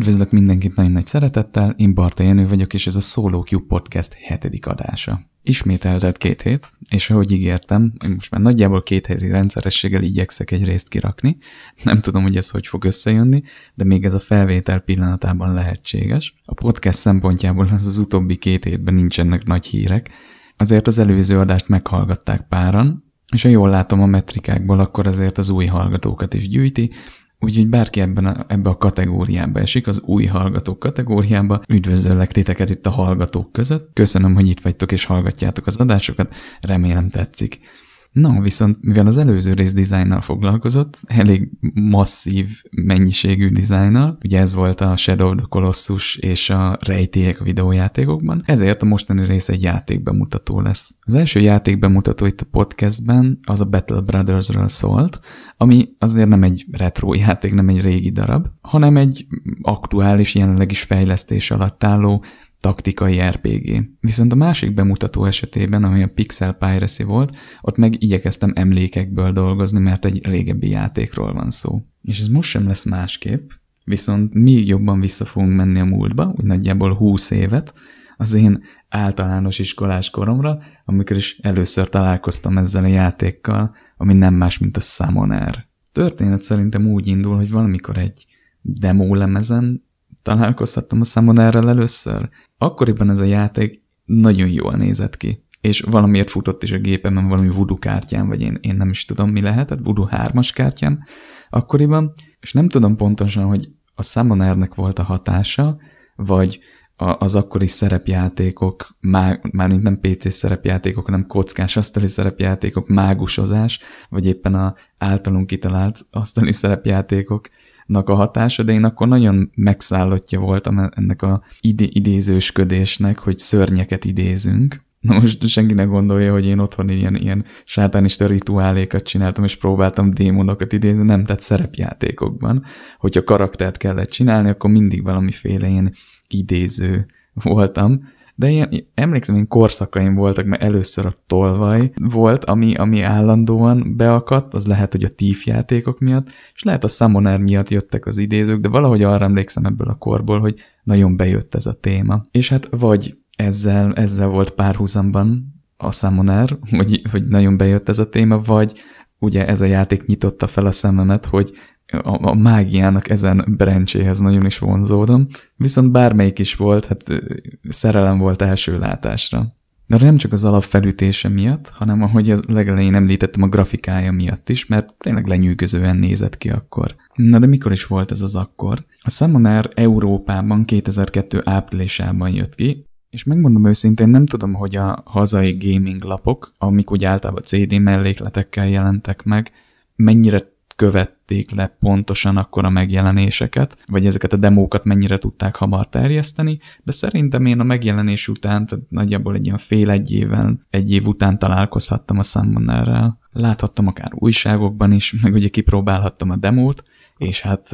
Üdvözlök mindenkit nagyon nagy szeretettel, én Barta Jenő vagyok, és ez a Solo Q Podcast hetedik adása. Ismét eltelt két hét, és ahogy ígértem, én most már nagyjából két heti rendszerességgel igyekszek egy részt kirakni. Nem tudom, hogy ez hogy fog összejönni, de még ez a felvétel pillanatában lehetséges. A podcast szempontjából az az utóbbi két hétben nincsenek nagy hírek, azért az előző adást meghallgatták páran, és ha jól látom a metrikákból, akkor azért az új hallgatókat is gyűjti, Úgyhogy bárki ebben a, ebbe a kategóriába esik, az új hallgatók kategóriába, üdvözöllek titeket itt a hallgatók között. Köszönöm, hogy itt vagytok és hallgatjátok az adásokat, remélem tetszik. Na, viszont mivel az előző rész dizájnnal foglalkozott, elég masszív mennyiségű dizájnnal, ugye ez volt a Shadow of the Colossus és a rejtélyek a videójátékokban, ezért a mostani rész egy játékbemutató lesz. Az első játékbemutató itt a podcastben az a Battle Brothers-ről szólt, ami azért nem egy retro játék, nem egy régi darab, hanem egy aktuális, jelenleg is fejlesztés alatt álló taktikai RPG. Viszont a másik bemutató esetében, ami a Pixel Piracy volt, ott meg igyekeztem emlékekből dolgozni, mert egy régebbi játékról van szó. És ez most sem lesz másképp, viszont még jobban vissza fogunk menni a múltba, úgy nagyjából 20 évet, az én általános iskolás koromra, amikor is először találkoztam ezzel a játékkal, ami nem más, mint a Summoner. Történet szerintem úgy indul, hogy valamikor egy demo lemezen találkozhattam a Summonerrel először. Akkoriban ez a játék nagyon jól nézett ki. És valamiért futott is a gépemen valami voodoo kártyám, vagy én, én nem is tudom mi lehetett, voodoo 3-as kártyám akkoriban, és nem tudom pontosan, hogy a Summonernek volt a hatása, vagy az akkori szerepjátékok, má, mármint nem PC szerepjátékok, hanem kockás asztali szerepjátékok, mágusozás, vagy éppen a általunk kitalált asztali szerepjátékoknak a hatása, de én akkor nagyon megszállottja voltam ennek a ide idézősködésnek, hogy szörnyeket idézünk. Na most senki ne gondolja, hogy én otthon ilyen, ilyen sátánista rituálékat csináltam, és próbáltam démonokat idézni, nem, tehát szerepjátékokban. Hogyha karaktert kellett csinálni, akkor mindig valamiféle ilyen idéző voltam, de én emlékszem, én korszakaim voltak, mert először a tolvaj volt, ami, ami állandóan beakadt, az lehet, hogy a TIF játékok miatt, és lehet a Summoner miatt jöttek az idézők, de valahogy arra emlékszem ebből a korból, hogy nagyon bejött ez a téma. És hát vagy ezzel, ezzel volt párhuzamban a Summoner, hogy, hogy nagyon bejött ez a téma, vagy ugye ez a játék nyitotta fel a szememet, hogy a, a mágiának ezen brencséhez nagyon is vonzódom, viszont bármelyik is volt, hát szerelem volt első látásra. De nem csak az alapfelütése miatt, hanem ahogy az legelején említettem a grafikája miatt is, mert tényleg lenyűgözően nézett ki akkor. Na de mikor is volt ez az akkor? A Summoner Európában 2002 áprilisában jött ki, és megmondom őszintén, nem tudom, hogy a hazai gaming lapok, amik úgy általában CD mellékletekkel jelentek meg, mennyire követték le pontosan akkor a megjelenéseket, vagy ezeket a demókat mennyire tudták hamar terjeszteni, de szerintem én a megjelenés után, tehát nagyjából egy ilyen fél-egy évvel, egy év után találkozhattam a Summonerrel. Láthattam akár újságokban is, meg ugye kipróbálhattam a demót, és hát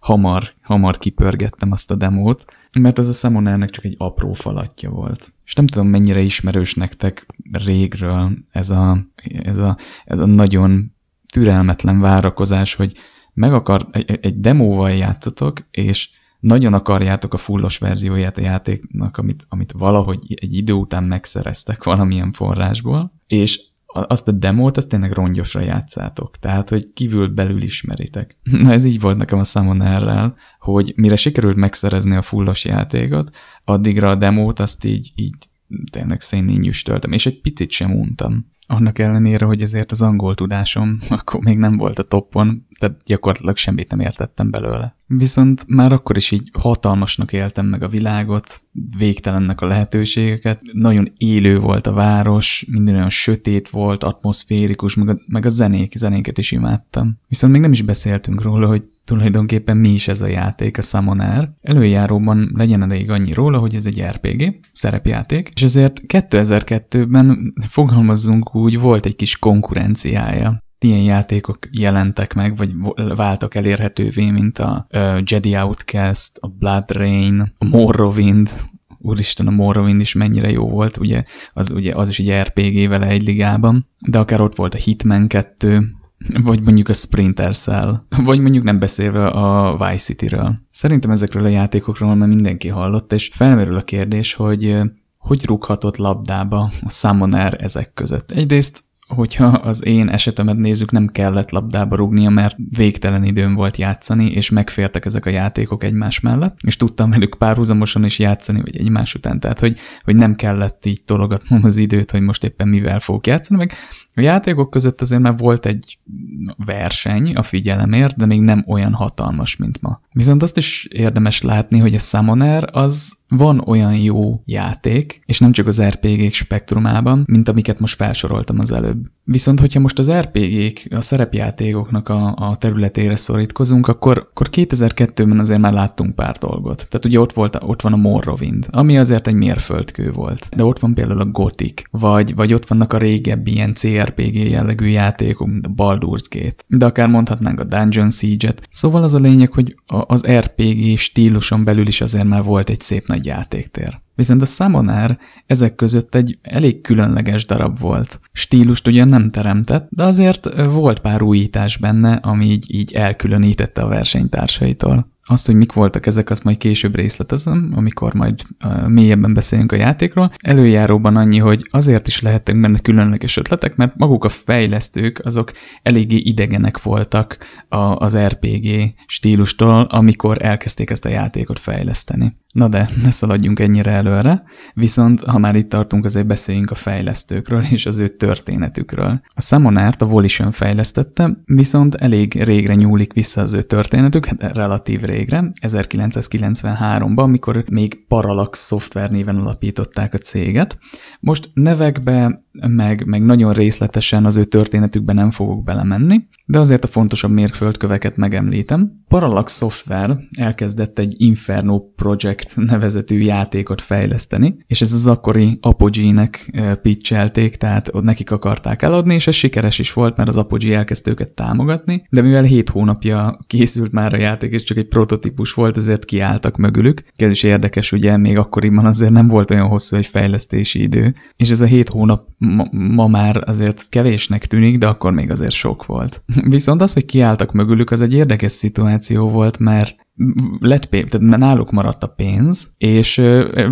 hamar, hamar kipörgettem azt a demót, mert az a Summonernek csak egy apró falatja volt. És nem tudom, mennyire ismerős nektek régről ez a, ez a, ez a nagyon türelmetlen várakozás, hogy meg akar, egy, egy demóval játszotok, és nagyon akarjátok a fullos verzióját a játéknak, amit, amit valahogy egy idő után megszereztek valamilyen forrásból, és azt a demót, azt tényleg rongyosra játszátok. Tehát, hogy kívül belül ismeritek. Na ez így volt nekem a Summonerrel, hogy mire sikerült megszerezni a fullos játékot, addigra a demót azt így, így tényleg szénén nyüstöltem, és egy picit sem untam. Annak ellenére, hogy ezért az angol tudásom akkor még nem volt a toppon, tehát gyakorlatilag semmit nem értettem belőle. Viszont már akkor is így hatalmasnak éltem meg a világot, végtelennek a lehetőségeket, nagyon élő volt a város, minden olyan sötét volt, atmoszférikus, meg a, meg a zenék, zenéket is imádtam. Viszont még nem is beszéltünk róla, hogy tulajdonképpen mi is ez a játék, a Summoner. Előjáróban legyen elég annyi róla, hogy ez egy RPG, szerepjáték, és ezért 2002-ben fogalmazzunk úgy, volt egy kis konkurenciája ilyen játékok jelentek meg, vagy váltak elérhetővé, mint a Jedi Outcast, a Blood Rain, a Morrowind, úristen, a Morrowind is mennyire jó volt, ugye az, ugye az is egy RPG vele egy ligában, de akár ott volt a Hitman 2, vagy mondjuk a Sprinter Cell, vagy mondjuk nem beszélve a Vice City-ről. Szerintem ezekről a játékokról már mindenki hallott, és felmerül a kérdés, hogy hogy rúghatott labdába a Summoner ezek között. Egyrészt hogyha az én esetemet nézzük, nem kellett labdába rugnia, mert végtelen időm volt játszani, és megfértek ezek a játékok egymás mellett, és tudtam velük párhuzamosan is játszani, vagy egymás után, tehát hogy, hogy nem kellett így tologatnom az időt, hogy most éppen mivel fogok játszani, meg a játékok között azért már volt egy verseny a figyelemért, de még nem olyan hatalmas, mint ma. Viszont azt is érdemes látni, hogy a Summoner az van olyan jó játék, és nem csak az RPG-k spektrumában, mint amiket most felsoroltam az előbb. Viszont, hogyha most az RPG-k, a szerepjátékoknak a, a területére szorítkozunk, akkor, akkor 2002-ben azért már láttunk pár dolgot. Tehát ugye ott, volt, ott van a Morrowind, ami azért egy mérföldkő volt. De ott van például a Gothic, vagy, vagy ott vannak a régebbi ilyen CRPG jellegű játékok, mint a Baldur's Gate. De akár mondhatnánk a Dungeon Siege-et. Szóval az a lényeg, hogy az RPG stíluson belül is azért már volt egy szép nagy játéktér. Viszont a Summoner ezek között egy elég különleges darab volt. Stílust ugyan nem teremtett, de azért volt pár újítás benne, ami így, így elkülönítette a versenytársaitól. Azt, hogy mik voltak ezek, azt majd később részletezem, amikor majd mélyebben beszélünk a játékról. Előjáróban annyi, hogy azért is lehettek benne különleges ötletek, mert maguk a fejlesztők azok eléggé idegenek voltak a, az RPG stílustól, amikor elkezdték ezt a játékot fejleszteni. Na de, ne szaladjunk ennyire előre, viszont ha már itt tartunk, azért beszéljünk a fejlesztőkről és az ő történetükről. A Summonert a Volition fejlesztette, viszont elég régre nyúlik vissza az ő történetük, hát relatív régre, 1993-ban, amikor még Parallax szoftver néven alapították a céget. Most nevekbe, meg, meg nagyon részletesen az ő történetükbe nem fogok belemenni, de azért a fontosabb mérföldköveket megemlítem. Parallax Software elkezdett egy Inferno Project nevezetű játékot fejleszteni, és ez az akkori Apogee-nek pitchelték, tehát ott nekik akarták eladni, és ez sikeres is volt, mert az Apogee elkezdte őket támogatni, de mivel 7 hónapja készült már a játék, és csak egy prototípus volt, ezért kiálltak mögülük. Ez is érdekes, ugye még akkoriban azért nem volt olyan hosszú egy fejlesztési idő, és ez a 7 hónap ma, ma már azért kevésnek tűnik, de akkor még azért sok volt. Viszont az, hogy kiálltak mögülük, az egy érdekes szituáció volt, mert lett pénz, tehát náluk maradt a pénz, és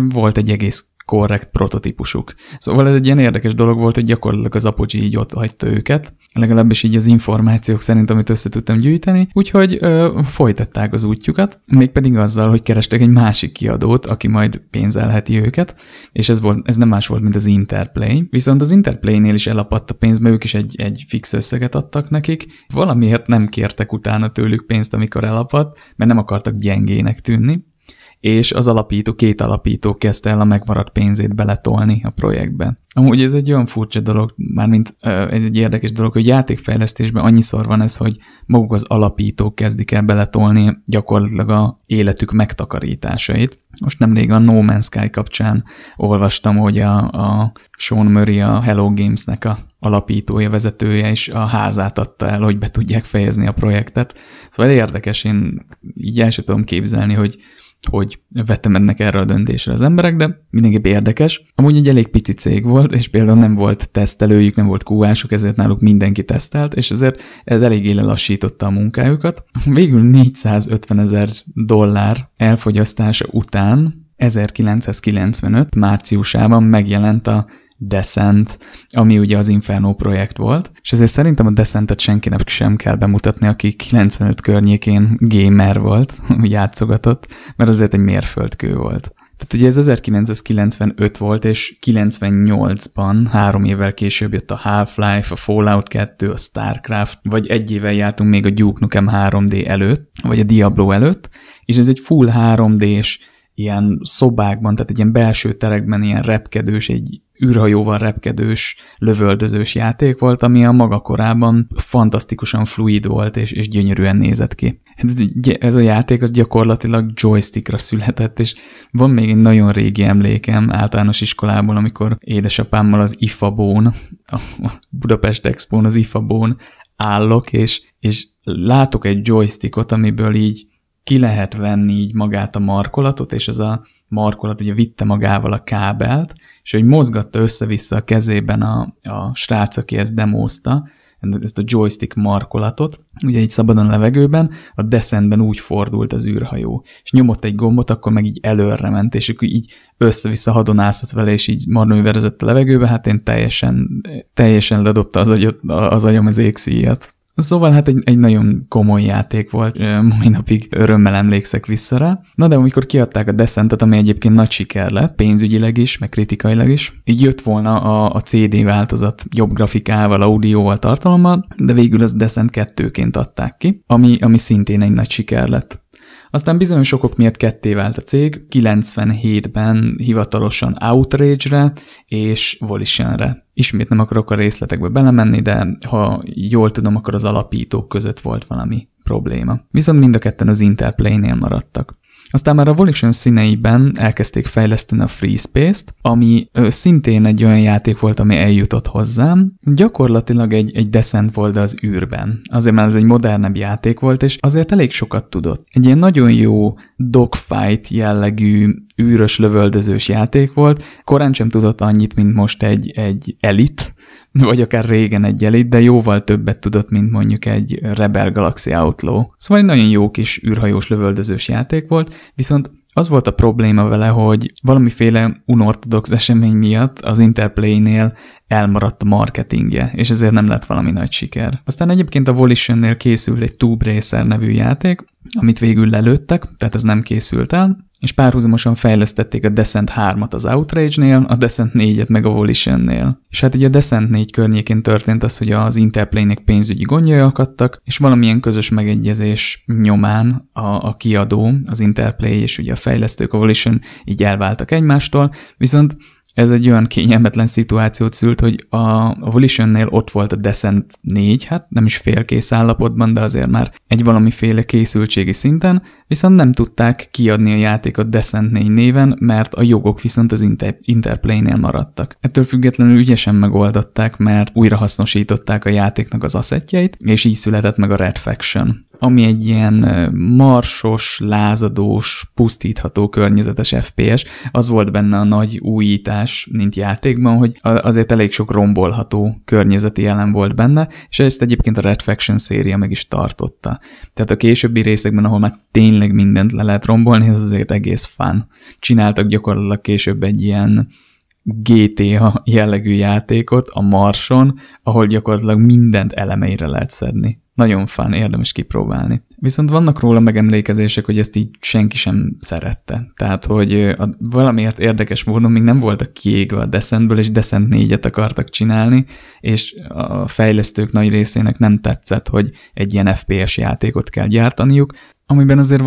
volt egy egész korrekt prototípusuk. Szóval ez egy ilyen érdekes dolog volt, hogy gyakorlatilag az Apogee így ott hagyta őket, legalábbis így az információk szerint, amit össze tudtam gyűjteni, úgyhogy ö, folytatták az útjukat, mégpedig azzal, hogy kerestek egy másik kiadót, aki majd pénzelheti őket, és ez, volt, ez nem más volt, mint az Interplay. Viszont az Interplay-nél is elapadt a pénz, mert ők is egy, egy fix összeget adtak nekik, valamiért nem kértek utána tőlük pénzt, amikor elapadt, mert nem akartak gyengének tűnni, és az alapító, két alapító kezdte el a megmaradt pénzét beletolni a projektbe. Amúgy ez egy olyan furcsa dolog, mármint egy érdekes dolog, hogy játékfejlesztésben annyiszor van ez, hogy maguk az alapítók kezdik el beletolni gyakorlatilag a életük megtakarításait. Most nemrég a No Man's Sky kapcsán olvastam, hogy a, a Sean Murray, a Hello Games-nek a alapítója, vezetője is a házát adta el, hogy be tudják fejezni a projektet. Szóval érdekes, én így el sem tudom képzelni, hogy hogy vetemednek erre a döntésre az emberek, de mindenképp érdekes. Amúgy egy elég pici cég volt, és például nem volt tesztelőjük, nem volt kúásuk, ezért náluk mindenki tesztelt, és ezért ez eléggé lelassította a munkájukat. Végül 450 ezer dollár elfogyasztása után 1995 márciusában megjelent a Descent, ami ugye az Inferno projekt volt, és ezért szerintem a Descentet senkinek sem kell bemutatni, aki 95 környékén gamer volt, játszogatott, mert azért egy mérföldkő volt. Tehát ugye ez 1995 volt, és 98-ban, három évvel később jött a Half-Life, a Fallout 2, a Starcraft, vagy egy évvel jártunk még a Duke Nukem 3D előtt, vagy a Diablo előtt, és ez egy full 3D-s ilyen szobákban, tehát egy ilyen belső terekben ilyen repkedős, egy űrhajóval repkedős, lövöldözős játék volt, ami a maga korában fantasztikusan fluid volt, és, és gyönyörűen nézett ki. Hát ez a játék az gyakorlatilag joystickra született, és van még egy nagyon régi emlékem általános iskolából, amikor édesapámmal az IFA-bón, a Budapest expo az IFA-bón állok, és, és látok egy joystickot, amiből így ki lehet venni így magát a markolatot, és ez a markolat ugye vitte magával a kábelt, és hogy mozgatta össze-vissza a kezében a, a srác, aki ezt demózta, ezt a joystick markolatot, ugye így szabadon levegőben, a descentben úgy fordult az űrhajó, és nyomott egy gombot, akkor meg így előre ment, és akkor így össze-vissza hadonászott vele, és így manőverezett a levegőbe, hát én teljesen, teljesen ledobta az, agyot, az agyam az égszíjat. Szóval hát egy, egy nagyon komoly játék volt, mai napig örömmel emlékszek vissza rá. Na de amikor kiadták a Descentet, ami egyébként nagy siker lett, pénzügyileg is, meg kritikailag is, így jött volna a, a CD változat jobb grafikával, audióval, tartalommal, de végül az Descent 2-ként adták ki, ami, ami szintén egy nagy siker lett. Aztán bizonyos okok miatt ketté vált a cég, 97-ben hivatalosan Outrage-re és Volition-re. Ismét nem akarok a részletekbe belemenni, de ha jól tudom, akkor az alapítók között volt valami probléma. Viszont mind a ketten az Interplay-nél maradtak. Aztán már a Volition színeiben elkezdték fejleszteni a Free Space-t, ami szintén egy olyan játék volt, ami eljutott hozzám. Gyakorlatilag egy, egy Descent volt az űrben. Azért már ez egy modernebb játék volt, és azért elég sokat tudott. Egy ilyen nagyon jó dogfight jellegű űrös lövöldözős játék volt. Korán sem tudott annyit, mint most egy, egy elit, vagy akár régen egy elit, de jóval többet tudott, mint mondjuk egy Rebel Galaxy Outlaw. Szóval egy nagyon jó kis űrhajós lövöldözős játék volt, viszont az volt a probléma vele, hogy valamiféle unortodox esemény miatt az Interplay-nél elmaradt a marketingje, és ezért nem lett valami nagy siker. Aztán egyébként a Volition-nél készült egy Tube Racer nevű játék, amit végül lelőttek, tehát ez nem készült el, és párhuzamosan fejlesztették a Descent 3-at az Outrage-nél, a Descent 4-et meg a Volition-nél. És hát ugye a Descent 4 környékén történt az, hogy az Interplay-nek pénzügyi gondjai akadtak, és valamilyen közös megegyezés nyomán a, a kiadó, az Interplay és ugye a fejlesztők, a Volition így elváltak egymástól, viszont ez egy olyan kényelmetlen szituációt szült, hogy a, Volition-nél ott volt a Descent 4, hát nem is félkész állapotban, de azért már egy valamiféle készültségi szinten, viszont nem tudták kiadni a játékot Descent 4 néven, mert a jogok viszont az Inter- Interplay-nél maradtak. Ettől függetlenül ügyesen megoldották, mert újrahasznosították a játéknak az asszetjeit, és így született meg a Red Faction ami egy ilyen marsos, lázadós, pusztítható környezetes FPS, az volt benne a nagy újítás, mint játékban, hogy azért elég sok rombolható környezeti elem volt benne, és ezt egyébként a Red Faction széria meg is tartotta. Tehát a későbbi részekben, ahol már tényleg mindent le lehet rombolni, ez azért egész fun. Csináltak gyakorlatilag később egy ilyen GTA jellegű játékot a Marson, ahol gyakorlatilag mindent elemeire lehet szedni. Nagyon fán, érdemes kipróbálni. Viszont vannak róla megemlékezések, hogy ezt így senki sem szerette. Tehát, hogy a, valamiért érdekes módon még nem voltak kiégve a Descentből, és Descent 4-et akartak csinálni, és a fejlesztők nagy részének nem tetszett, hogy egy ilyen FPS játékot kell gyártaniuk, amiben azért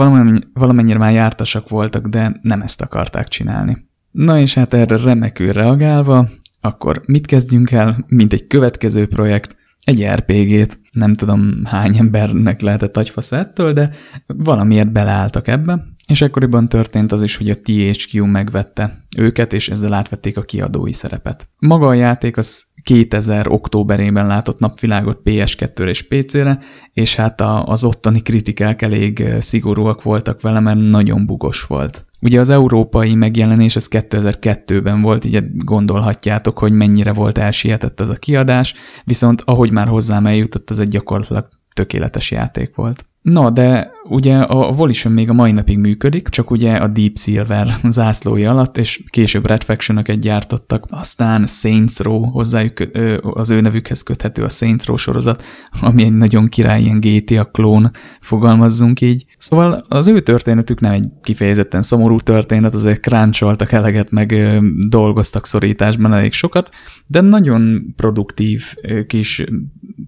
valamennyire már jártasak voltak, de nem ezt akarták csinálni. Na és hát erre remekül reagálva, akkor mit kezdjünk el, mint egy következő projekt, egy RPG-t, nem tudom hány embernek lehetett agyfasz ettől, de valamiért beleálltak ebbe, és ekkoriban történt az is, hogy a THQ megvette őket, és ezzel átvették a kiadói szerepet. Maga a játék az 2000 októberében látott napvilágot PS2-re és PC-re, és hát az ottani kritikák elég szigorúak voltak vele, mert nagyon bugos volt. Ugye az európai megjelenés az 2002-ben volt, így gondolhatjátok, hogy mennyire volt elsietett ez a kiadás, viszont ahogy már hozzám eljutott, ez egy gyakorlatilag tökéletes játék volt. Na, de ugye a Volition még a mai napig működik, csak ugye a Deep Silver zászlója alatt, és később Red faction gyártottak, aztán Saints Row, hozzájuk az ő nevükhez köthető a Saints Row sorozat, ami egy nagyon király ilyen GTA klón, fogalmazzunk így. Szóval az ő történetük nem egy kifejezetten szomorú történet, azért kráncsoltak eleget, meg dolgoztak szorításban elég sokat, de nagyon produktív kis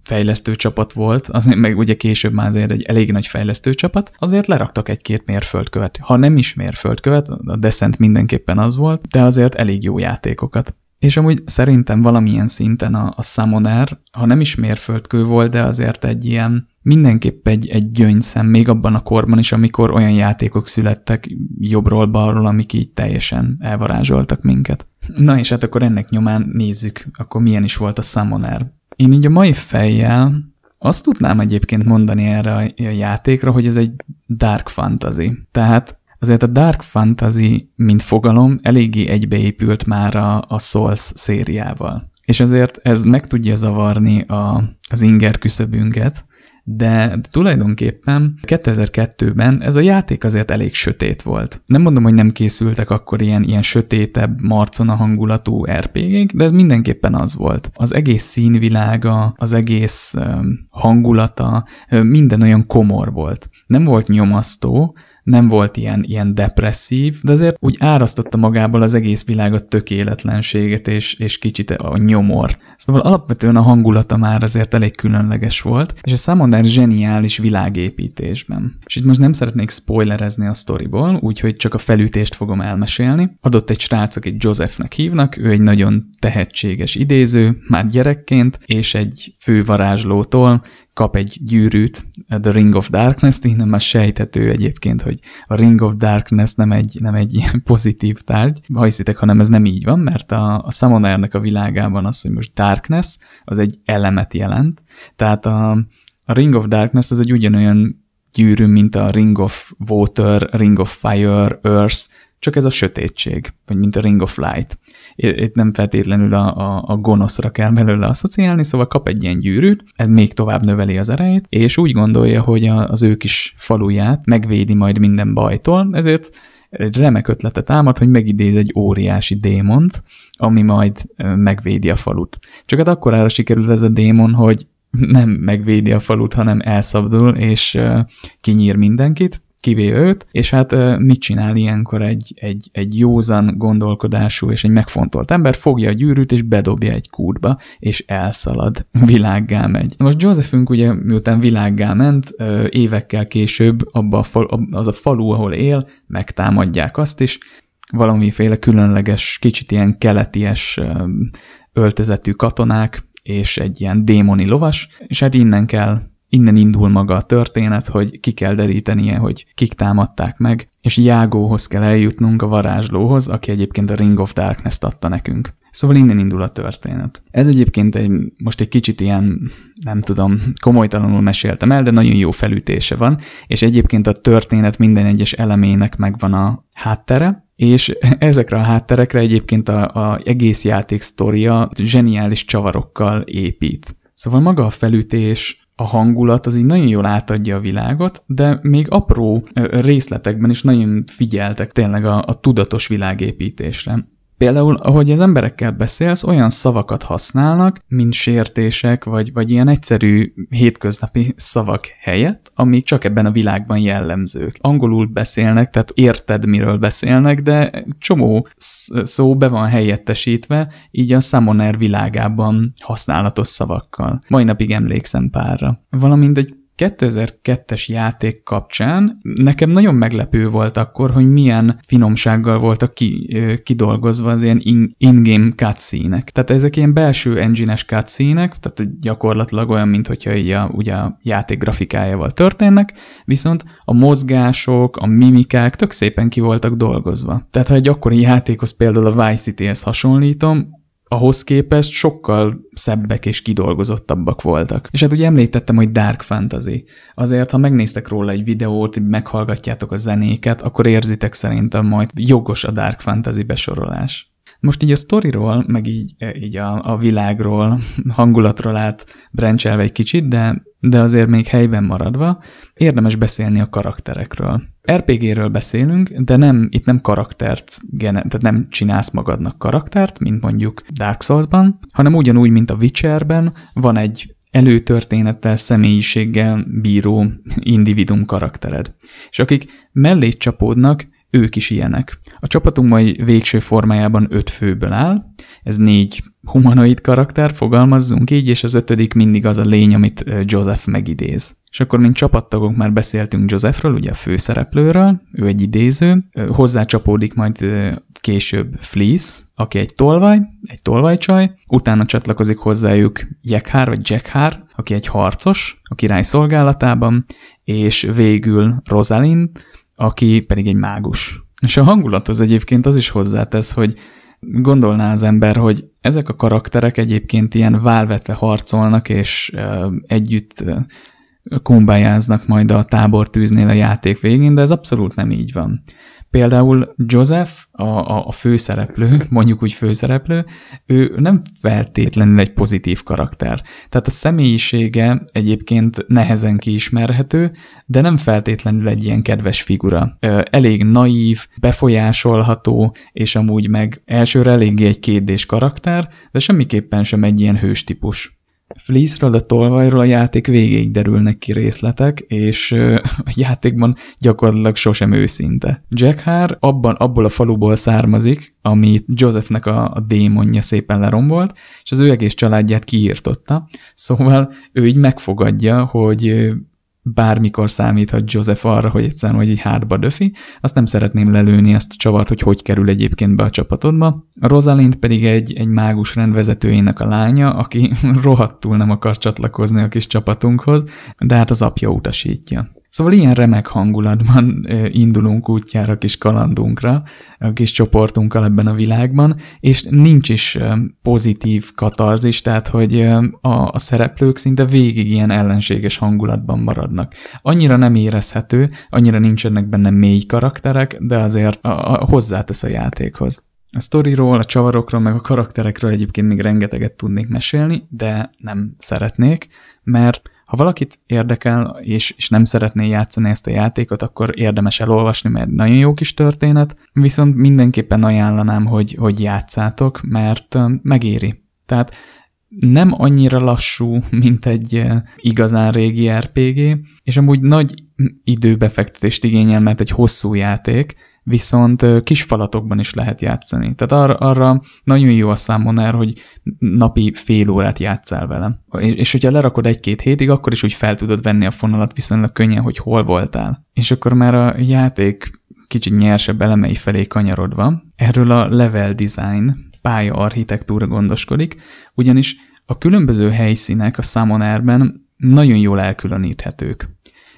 fejlesztő csapat volt, azért meg ugye később már azért egy elég nagy fejlesztő csapat, azért leraktak egy-két mérföldkövet. Ha nem is mérföldkövet, a Descent mindenképpen az volt, de azért elég jó játékokat. És amúgy szerintem valamilyen szinten a, a Summoner, ha nem is mérföldkő volt, de azért egy ilyen mindenképp egy, egy gyöngyszem még abban a korban is, amikor olyan játékok születtek jobbról-balról, amik így teljesen elvarázsoltak minket. Na és hát akkor ennek nyomán nézzük, akkor milyen is volt a Summoner. Én így a mai fejjel azt tudnám egyébként mondani erre a játékra, hogy ez egy dark fantasy. Tehát azért a dark fantasy, mint fogalom, eléggé egybeépült már a, a Souls szériával. és ezért ez meg tudja zavarni a, az inger küszöbünket, de tulajdonképpen 2002-ben ez a játék azért elég sötét volt. Nem mondom, hogy nem készültek akkor ilyen, ilyen sötétebb, marcona hangulatú RPG-k, de ez mindenképpen az volt. Az egész színvilága, az egész hangulata, minden olyan komor volt. Nem volt nyomasztó, nem volt ilyen, ilyen depresszív, de azért úgy árasztotta magából az egész világot tökéletlenséget és, és kicsit a nyomort. Szóval alapvetően a hangulata már azért elég különleges volt, és a Summoner zseniális világépítésben. És itt most nem szeretnék spoilerezni a sztoriból, úgyhogy csak a felütést fogom elmesélni. Adott egy srác, akit Josephnek hívnak, ő egy nagyon tehetséges idéző, már gyerekként, és egy fővarázslótól kap egy gyűrűt, The Ring of Darkness, innen már sejthető egyébként, hogy a Ring of Darkness nem egy, nem egy pozitív tárgy, ha hiszitek, hanem ez nem így van, mert a, a Summonernek a világában az, hogy most Darkness, az egy elemet jelent, tehát a, a Ring of Darkness az egy ugyanolyan gyűrű, mint a Ring of Water, Ring of Fire, Earth, csak ez a sötétség, vagy mint a Ring of Light. Itt nem feltétlenül a, a, a gonoszra kell belőle asszociálni, szóval kap egy ilyen gyűrűt, ez még tovább növeli az erejét, és úgy gondolja, hogy a, az ő kis faluját megvédi majd minden bajtól, ezért egy remek ötletet támad, hogy megidéz egy óriási démont, ami majd megvédi a falut. Csak hát akkorára sikerül ez a démon, hogy nem megvédi a falut, hanem elszabdul, és kinyír mindenkit, kivéve őt, és hát mit csinál ilyenkor egy, egy, egy józan gondolkodású és egy megfontolt ember, fogja a gyűrűt és bedobja egy kútba, és elszalad, világgá megy. Most Josephünk ugye miután világgá ment, évekkel később abba a fal, az a falu, ahol él, megtámadják azt is, valamiféle különleges, kicsit ilyen keleties öltözetű katonák, és egy ilyen démoni lovas, és hát innen kell Innen indul maga a történet, hogy ki kell derítenie, hogy kik támadták meg, és Jágóhoz kell eljutnunk a varázslóhoz, aki egyébként a Ring of Darkness-t adta nekünk. Szóval innen indul a történet. Ez egyébként egy, most egy kicsit ilyen, nem tudom, komolytalanul meséltem el, de nagyon jó felütése van, és egyébként a történet minden egyes elemének megvan a háttere, és ezekre a hátterekre egyébként a, a egész játék sztoria zseniális csavarokkal épít. Szóval maga a felütés, a hangulat az így nagyon jól átadja a világot, de még apró részletekben is nagyon figyeltek tényleg a, a tudatos világépítésre. Például, ahogy az emberekkel beszélsz, olyan szavakat használnak, mint sértések, vagy, vagy ilyen egyszerű hétköznapi szavak helyett, amik csak ebben a világban jellemzők. Angolul beszélnek, tehát érted, miről beszélnek, de csomó szó be van helyettesítve, így a Summoner világában használatos szavakkal. Mai napig emlékszem párra. Valamint egy 2002-es játék kapcsán nekem nagyon meglepő volt akkor, hogy milyen finomsággal voltak ki, kidolgozva az ilyen in-game cutscene-ek. Tehát ezek ilyen belső engine-es cutscene tehát gyakorlatilag olyan, mint hogyha így a, ugye a játék grafikájával történnek, viszont a mozgások, a mimikák tök szépen ki voltak dolgozva. Tehát ha egy akkori játékhoz például a Vice City-hez hasonlítom, ahhoz képest sokkal szebbek és kidolgozottabbak voltak. És hát ugye említettem, hogy Dark Fantasy. Azért, ha megnéztek róla egy videót, meghallgatjátok a zenéket, akkor érzitek szerintem majd jogos a Dark Fantasy besorolás. Most így a sztoriról, meg így, így a, a világról, hangulatról át branchelve egy kicsit, de, de azért még helyben maradva, érdemes beszélni a karakterekről. RPG-ről beszélünk, de nem, itt nem karaktert, tehát nem csinálsz magadnak karaktert, mint mondjuk Dark Souls-ban, hanem ugyanúgy, mint a Witcherben, van egy előtörténettel, személyiséggel bíró individum karaktered. És akik mellé csapódnak, ők is ilyenek. A csapatunk mai végső formájában öt főből áll, ez négy humanoid karakter, fogalmazzunk így, és az ötödik mindig az a lény, amit Joseph megidéz. És akkor, mint csapattagok már beszéltünk Josephről, ugye a főszereplőről, ő egy idéző, hozzá csapódik majd később Fleece, aki egy tolvaj, egy tolvajcsaj, utána csatlakozik hozzájuk Jackhár vagy Jackhár, aki egy harcos a király szolgálatában, és végül Rosalind, aki pedig egy mágus. És a hangulat az egyébként az is hozzátesz, hogy gondolná az ember, hogy ezek a karakterek egyébként ilyen válvetve harcolnak, és együtt kumbájáznak majd a tábortűznél a játék végén, de ez abszolút nem így van. Például Joseph, a, a, a főszereplő, mondjuk úgy főszereplő, ő nem feltétlenül egy pozitív karakter. Tehát a személyisége egyébként nehezen kiismerhető, de nem feltétlenül egy ilyen kedves figura. Elég naív, befolyásolható, és amúgy meg elsőre eléggé egy kétdés karakter, de semmiképpen sem egy ilyen hős típus. Fleece-ről, a tolvajról a játék végéig derülnek ki részletek, és a játékban gyakorlatilag sosem őszinte. Jack Haar abban, abból a faluból származik, amit Josephnek a, a démonja szépen lerombolt, és az ő egész családját kiírtotta. Szóval ő így megfogadja, hogy bármikor számíthat Joseph arra, hogy egyszerűen hogy egy hátba döfi, azt nem szeretném lelőni ezt a csavart, hogy hogy kerül egyébként be a csapatodba. Rosalind pedig egy, egy mágus rendvezetőjének a lánya, aki rohadtul nem akar csatlakozni a kis csapatunkhoz, de hát az apja utasítja. Szóval ilyen remek hangulatban indulunk útjára kis kalandunkra, a kis csoportunkkal ebben a világban, és nincs is pozitív katarzis, tehát hogy a, a szereplők szinte végig ilyen ellenséges hangulatban maradnak. Annyira nem érezhető, annyira nincsenek benne mély karakterek, de azért a, a, hozzátesz a játékhoz. A sztoriról, a csavarokról, meg a karakterekről egyébként még rengeteget tudnék mesélni, de nem szeretnék, mert ha valakit érdekel, és, és nem szeretné játszani ezt a játékot, akkor érdemes elolvasni, mert nagyon jó kis történet, viszont mindenképpen ajánlanám, hogy, hogy játszátok, mert megéri. Tehát nem annyira lassú, mint egy igazán régi RPG, és amúgy nagy időbefektetést igényel, mert egy hosszú játék, viszont kis falatokban is lehet játszani. Tehát arra, arra nagyon jó a számoner, hogy napi fél órát játszál vele. És, és hogyha lerakod egy-két hétig, akkor is úgy fel tudod venni a fonalat viszonylag könnyen, hogy hol voltál. És akkor már a játék kicsit nyersebb elemei felé kanyarodva, erről a level design, pálya architektúra gondoskodik, ugyanis a különböző helyszínek a Summonerben nagyon jól elkülöníthetők.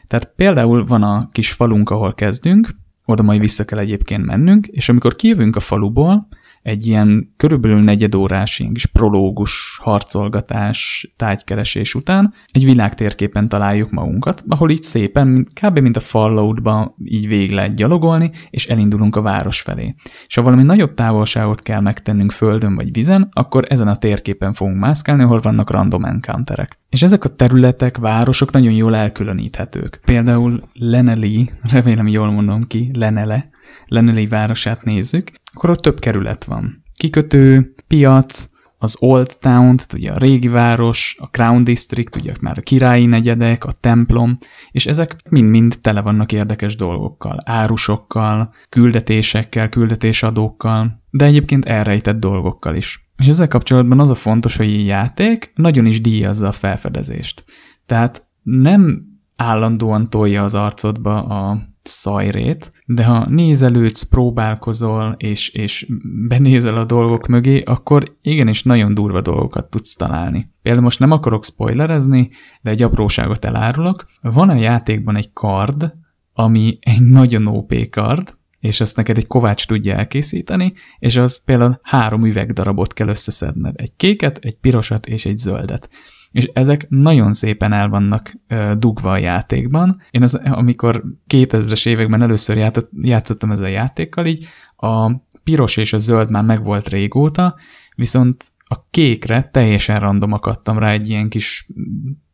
Tehát például van a kis falunk, ahol kezdünk, oda majd vissza kell egyébként mennünk, és amikor kijövünk a faluból, egy ilyen körülbelül negyed órás ilyen kis prológus, harcolgatás, tájkeresés után egy világtérképen találjuk magunkat, ahol így szépen, kb. mint a Falloutba így végig lehet gyalogolni, és elindulunk a város felé. És ha valami nagyobb távolságot kell megtennünk földön vagy vizen, akkor ezen a térképen fogunk mászkálni, ahol vannak random encounterek. És ezek a területek, városok nagyon jól elkülöníthetők. Például Leneli, remélem jól mondom ki, Lenele, Leneli városát nézzük, akkor ott több kerület van. Kikötő, piac, az Old Town, tehát ugye a régi város, a Crown District, ugye már a királyi negyedek, a templom, és ezek mind-mind tele vannak érdekes dolgokkal, árusokkal, küldetésekkel, küldetésadókkal, de egyébként elrejtett dolgokkal is. És ezzel kapcsolatban az a fontos, hogy a játék nagyon is díjazza a felfedezést. Tehát nem állandóan tolja az arcodba a szajrét, de ha nézelődsz, próbálkozol, és, és benézel a dolgok mögé, akkor igenis nagyon durva dolgokat tudsz találni. Például most nem akarok spoilerezni, de egy apróságot elárulok. Van a játékban egy kard, ami egy nagyon OP kard, és ezt neked egy kovács tudja elkészíteni, és az például három üvegdarabot kell összeszedned. Egy kéket, egy pirosat és egy zöldet és ezek nagyon szépen el vannak dugva a játékban. Én az, amikor 2000-es években először játszott, játszottam ezzel a játékkal, így a piros és a zöld már megvolt régóta, viszont a kékre teljesen random akadtam rá egy ilyen kis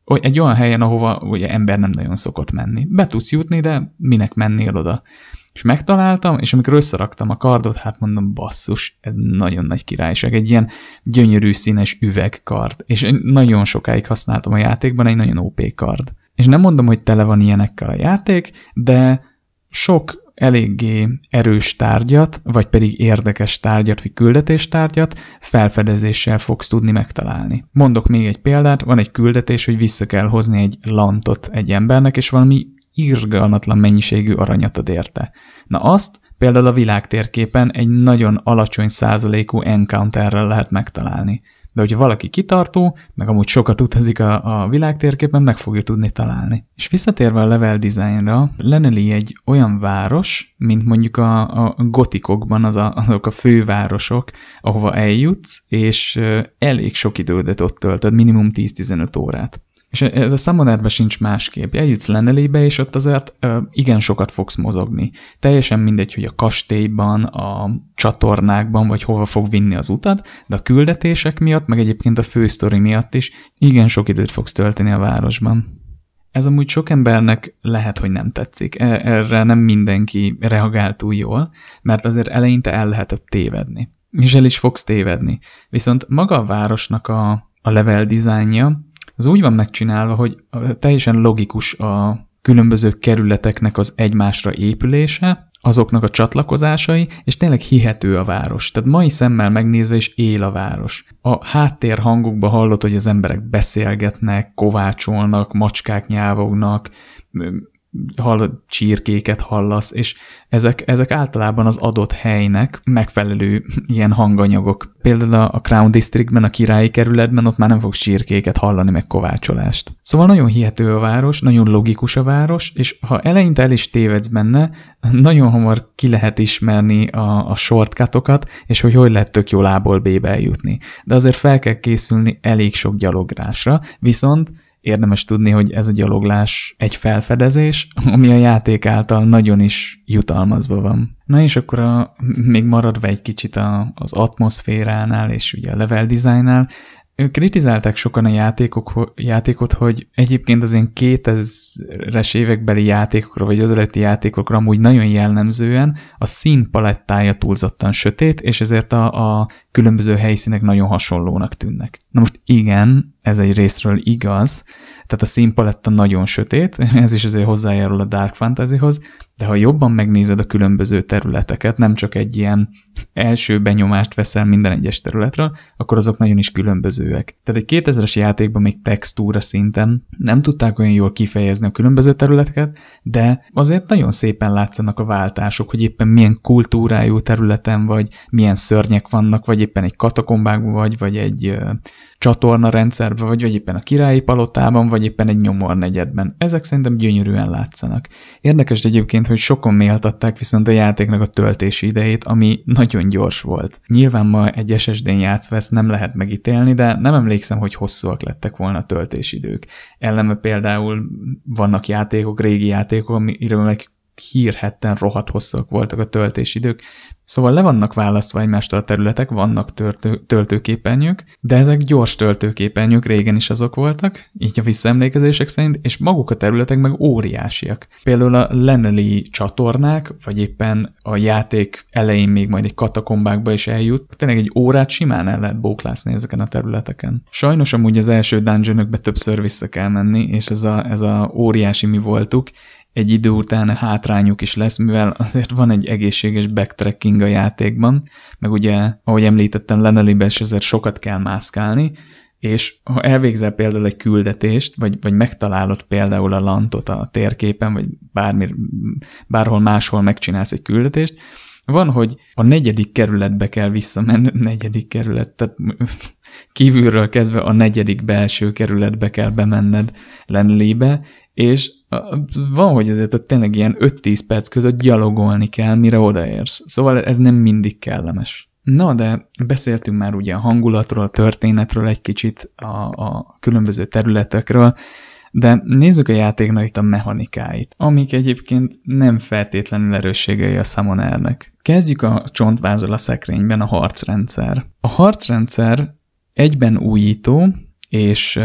egy olyan helyen, ahova ugye ember nem nagyon szokott menni. Be tudsz jutni, de minek mennél oda? És megtaláltam, és amikor összeraktam a kardot, hát mondom, basszus, ez nagyon nagy királyság, egy ilyen gyönyörű színes üvegkard, és nagyon sokáig használtam a játékban, egy nagyon OP kard. És nem mondom, hogy tele van ilyenekkel a játék, de sok eléggé erős tárgyat, vagy pedig érdekes tárgyat, vagy küldetéstárgyat felfedezéssel fogsz tudni megtalálni. Mondok még egy példát, van egy küldetés, hogy vissza kell hozni egy lantot egy embernek, és valami irgalmatlan mennyiségű aranyat ad érte. Na azt például a világtérképen egy nagyon alacsony százalékú encounterrel lehet megtalálni. De hogyha valaki kitartó, meg amúgy sokat utazik a, a világtérképen, meg fogja tudni találni. És visszatérve a level designra, Leneli egy olyan város, mint mondjuk a, a gotikokban az a, azok a fővárosok, ahova eljutsz, és elég sok idődet ott töltöd, minimum 10-15 órát. És ez a Summonerben sincs másképp. Eljutsz Lenelébe, és ott azért ö, igen sokat fogsz mozogni. Teljesen mindegy, hogy a kastélyban, a csatornákban, vagy hova fog vinni az utat, de a küldetések miatt, meg egyébként a fősztori miatt is igen sok időt fogsz tölteni a városban. Ez amúgy sok embernek lehet, hogy nem tetszik. E, erre nem mindenki reagál túl jól, mert azért eleinte el lehetett tévedni. És el is fogsz tévedni. Viszont maga a városnak a, a level dizájnja, az úgy van megcsinálva, hogy teljesen logikus a különböző kerületeknek az egymásra épülése, azoknak a csatlakozásai, és tényleg hihető a város. Tehát mai szemmel megnézve is él a város. A háttér hangokba hallott, hogy az emberek beszélgetnek, kovácsolnak, macskák nyávognak, hall, csirkéket hallasz, és ezek, ezek általában az adott helynek megfelelő ilyen hanganyagok. Például a Crown Districtben, a királyi kerületben ott már nem fogsz csirkéket hallani, meg kovácsolást. Szóval nagyon hihető a város, nagyon logikus a város, és ha eleinte el is tévedsz benne, nagyon hamar ki lehet ismerni a, a shortcutokat, és hogy hogy lehet tök jól A-ból B-be eljutni. De azért fel kell készülni elég sok gyalográsra, viszont érdemes tudni, hogy ez a gyaloglás egy felfedezés, ami a játék által nagyon is jutalmazva van. Na és akkor a, még maradva egy kicsit a, az atmoszféránál és ugye a level designnál, Kritizálták sokan a játékok, játékot, hogy egyébként az ilyen 2000-es évekbeli játékokra, vagy az előtti játékokra amúgy nagyon jellemzően a színpalettája túlzottan sötét, és ezért a, a különböző helyszínek nagyon hasonlónak tűnnek. Na most igen, ez egy részről igaz, tehát a színpaletta nagyon sötét, ez is azért hozzájárul a Dark Fantasyhoz, de ha jobban megnézed a különböző területeket, nem csak egy ilyen első benyomást veszel minden egyes területről, akkor azok nagyon is különbözőek. Tehát egy 2000-es játékban még textúra szinten nem tudták olyan jól kifejezni a különböző területeket, de azért nagyon szépen látszanak a váltások, hogy éppen milyen kultúrájú területen vagy, milyen szörnyek vannak, vagy éppen egy katakombákban vagy, vagy egy csatorna rendszerben, vagy, vagy éppen a királyi palotában, vagy éppen egy nyomor negyedben. Ezek szerintem gyönyörűen látszanak. Érdekes egyébként, hogy sokan méltatták viszont a játéknak a töltési idejét, ami nagyon gyors volt. Nyilván ma egy SSD-n játszva ezt nem lehet megítélni, de nem emlékszem, hogy hosszúak lettek volna a töltési idők. Elleme például vannak játékok, régi játékok, amiről hírhetten rohadt hosszúak voltak a töltésidők, Szóval le vannak választva egymástól a területek, vannak töltő, töltőképernyők, de ezek gyors töltőképernyők régen is azok voltak, így a visszaemlékezések szerint, és maguk a területek meg óriásiak. Például a Leneli csatornák, vagy éppen a játék elején még majd egy katakombákba is eljut, tényleg egy órát simán el lehet bóklászni ezeken a területeken. Sajnos amúgy az első dungeonökbe többször vissza kell menni, és ez a, ez a óriási mi voltuk, egy idő után hátrányuk is lesz, mivel azért van egy egészséges backtracking a játékban, meg ugye, ahogy említettem, Lenelibe is ezért sokat kell mászkálni, és ha elvégzel például egy küldetést, vagy, vagy megtalálod például a lantot a térképen, vagy bármi, bárhol máshol megcsinálsz egy küldetést, van, hogy a negyedik kerületbe kell visszamenni, negyedik kerület, tehát kívülről kezdve a negyedik belső kerületbe kell bemenned Lenlébe, és van, hogy azért ott tényleg ilyen 5-10 perc között gyalogolni kell, mire odaérsz. Szóval ez nem mindig kellemes. Na, de beszéltünk már ugye a hangulatról, a történetről egy kicsit, a, a különböző területekről, de nézzük a játéknak itt a mechanikáit, amik egyébként nem feltétlenül erősségei a Summonernek. Kezdjük a csontvázol a szekrényben, a harcrendszer. A harcrendszer egyben újító és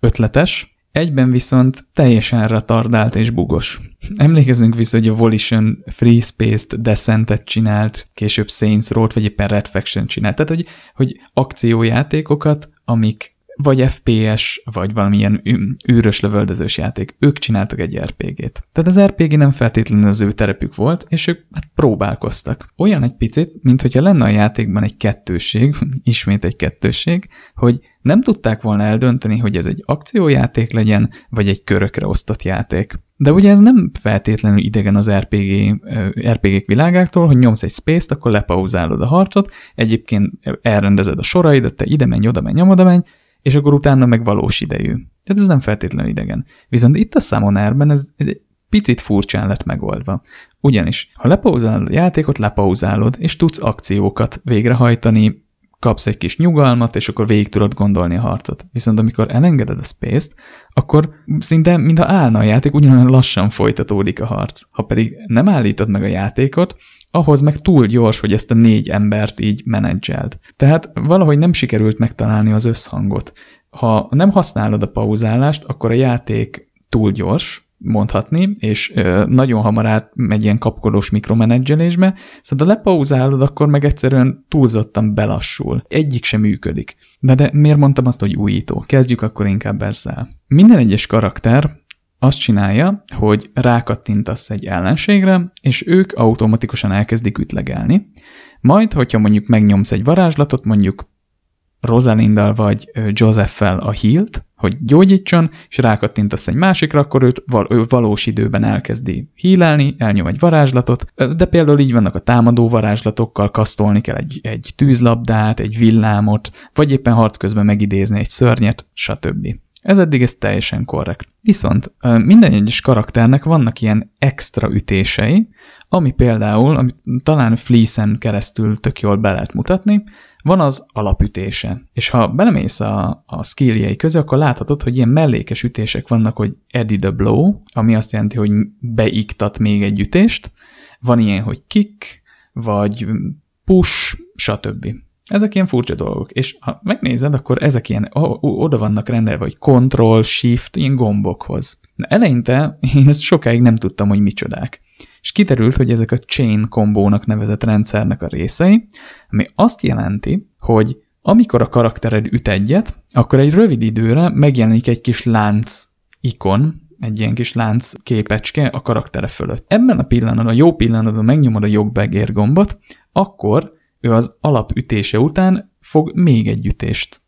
ötletes, Egyben viszont teljesen retardált és bugos. Emlékezzünk vissza, hogy a Volition Free Space-t Descent-et csinált, később Saints Row-t, vagy éppen Red Faction csinált. Tehát, hogy, hogy akciójátékokat, amik vagy FPS, vagy valamilyen űrös lövöldözős játék. Ők csináltak egy RPG-t. Tehát az RPG nem feltétlenül az ő terepük volt, és ők hát próbálkoztak. Olyan egy picit, mint hogyha lenne a játékban egy kettőség, ismét egy kettőség, hogy nem tudták volna eldönteni, hogy ez egy akciójáték legyen, vagy egy körökre osztott játék. De ugye ez nem feltétlenül idegen az RPG, RPG-k világáktól, hogy nyomsz egy space-t, akkor lepauzálod a harcot, egyébként elrendezed a soraidat, te ide menj, oda menj, oda menj, és akkor utána meg valós idejű. Tehát ez nem feltétlenül idegen. Viszont itt a Summonerben ez, ez egy picit furcsán lett megoldva. Ugyanis, ha lepauzálod a játékot, lepauzálod, és tudsz akciókat végrehajtani kapsz egy kis nyugalmat, és akkor végig tudod gondolni a harcot. Viszont amikor elengeded a space-t, akkor szinte, mintha állna a játék, ugyanolyan lassan folytatódik a harc. Ha pedig nem állítod meg a játékot, ahhoz meg túl gyors, hogy ezt a négy embert így menedzselt. Tehát valahogy nem sikerült megtalálni az összhangot. Ha nem használod a pauzálást, akkor a játék túl gyors, mondhatni, és nagyon hamar át megy ilyen kapkodós mikromenedzselésbe, szóval ha lepauzálod, akkor meg egyszerűen túlzottan belassul. Egyik sem működik. De, de miért mondtam azt, hogy újító? Kezdjük akkor inkább ezzel. Minden egyes karakter azt csinálja, hogy rákattintasz egy ellenségre, és ők automatikusan elkezdik ütlegelni. Majd, hogyha mondjuk megnyomsz egy varázslatot, mondjuk Rosalindal vagy Joseph-fel a hílt, hogy gyógyítson, és rákattintasz egy másikra, akkor őt ő valós időben elkezdi hílelni, elnyom egy varázslatot, de például így vannak a támadó varázslatokkal, kasztolni kell egy, egy tűzlabdát, egy villámot, vagy éppen harc közben megidézni egy szörnyet, stb. Ez eddig ez teljesen korrekt. Viszont minden egyes karakternek vannak ilyen extra ütései, ami például, amit talán Fleece-en keresztül tök jól be lehet mutatni, van az alapütése. És ha belemész a, a skilljei közé, akkor láthatod, hogy ilyen mellékes ütések vannak, hogy edit the blow, ami azt jelenti, hogy beiktat még egy ütést, van ilyen, hogy kick, vagy push, stb. Ezek ilyen furcsa dolgok, és ha megnézed, akkor ezek ilyen oda vannak rendelve, hogy control, shift, ilyen gombokhoz. Na eleinte én ezt sokáig nem tudtam, hogy micsodák és kiderült, hogy ezek a chain kombónak nevezett rendszernek a részei, ami azt jelenti, hogy amikor a karaktered üt egyet, akkor egy rövid időre megjelenik egy kis lánc ikon, egy ilyen kis lánc képecske a karaktere fölött. Ebben a pillanatban, a jó pillanatban megnyomod a jobbegér gombot, akkor ő az alapütése után fog még egy ütést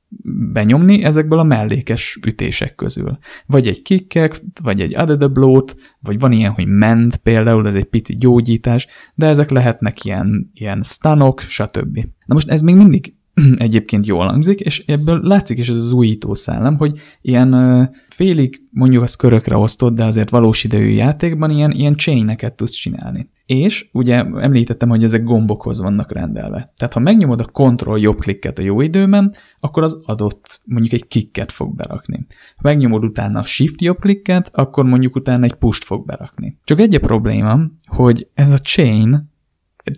benyomni ezekből a mellékes ütések közül. Vagy egy kickek, vagy egy added a blow-t, vagy van ilyen, hogy mend például, ez egy pici gyógyítás, de ezek lehetnek ilyen, ilyen stunok, stb. Na most ez még mindig egyébként jól hangzik, és ebből látszik is ez az újító szellem, hogy ilyen félig mondjuk az körökre osztott, de azért valós idejű játékban ilyen, ilyen chaineket tudsz csinálni. És ugye említettem, hogy ezek gombokhoz vannak rendelve. Tehát ha megnyomod a control jobb klikket a jó időben, akkor az adott mondjuk egy kicket fog berakni. Ha megnyomod utána a shift jobb klikket, akkor mondjuk utána egy push fog berakni. Csak egy a probléma, hogy ez a chain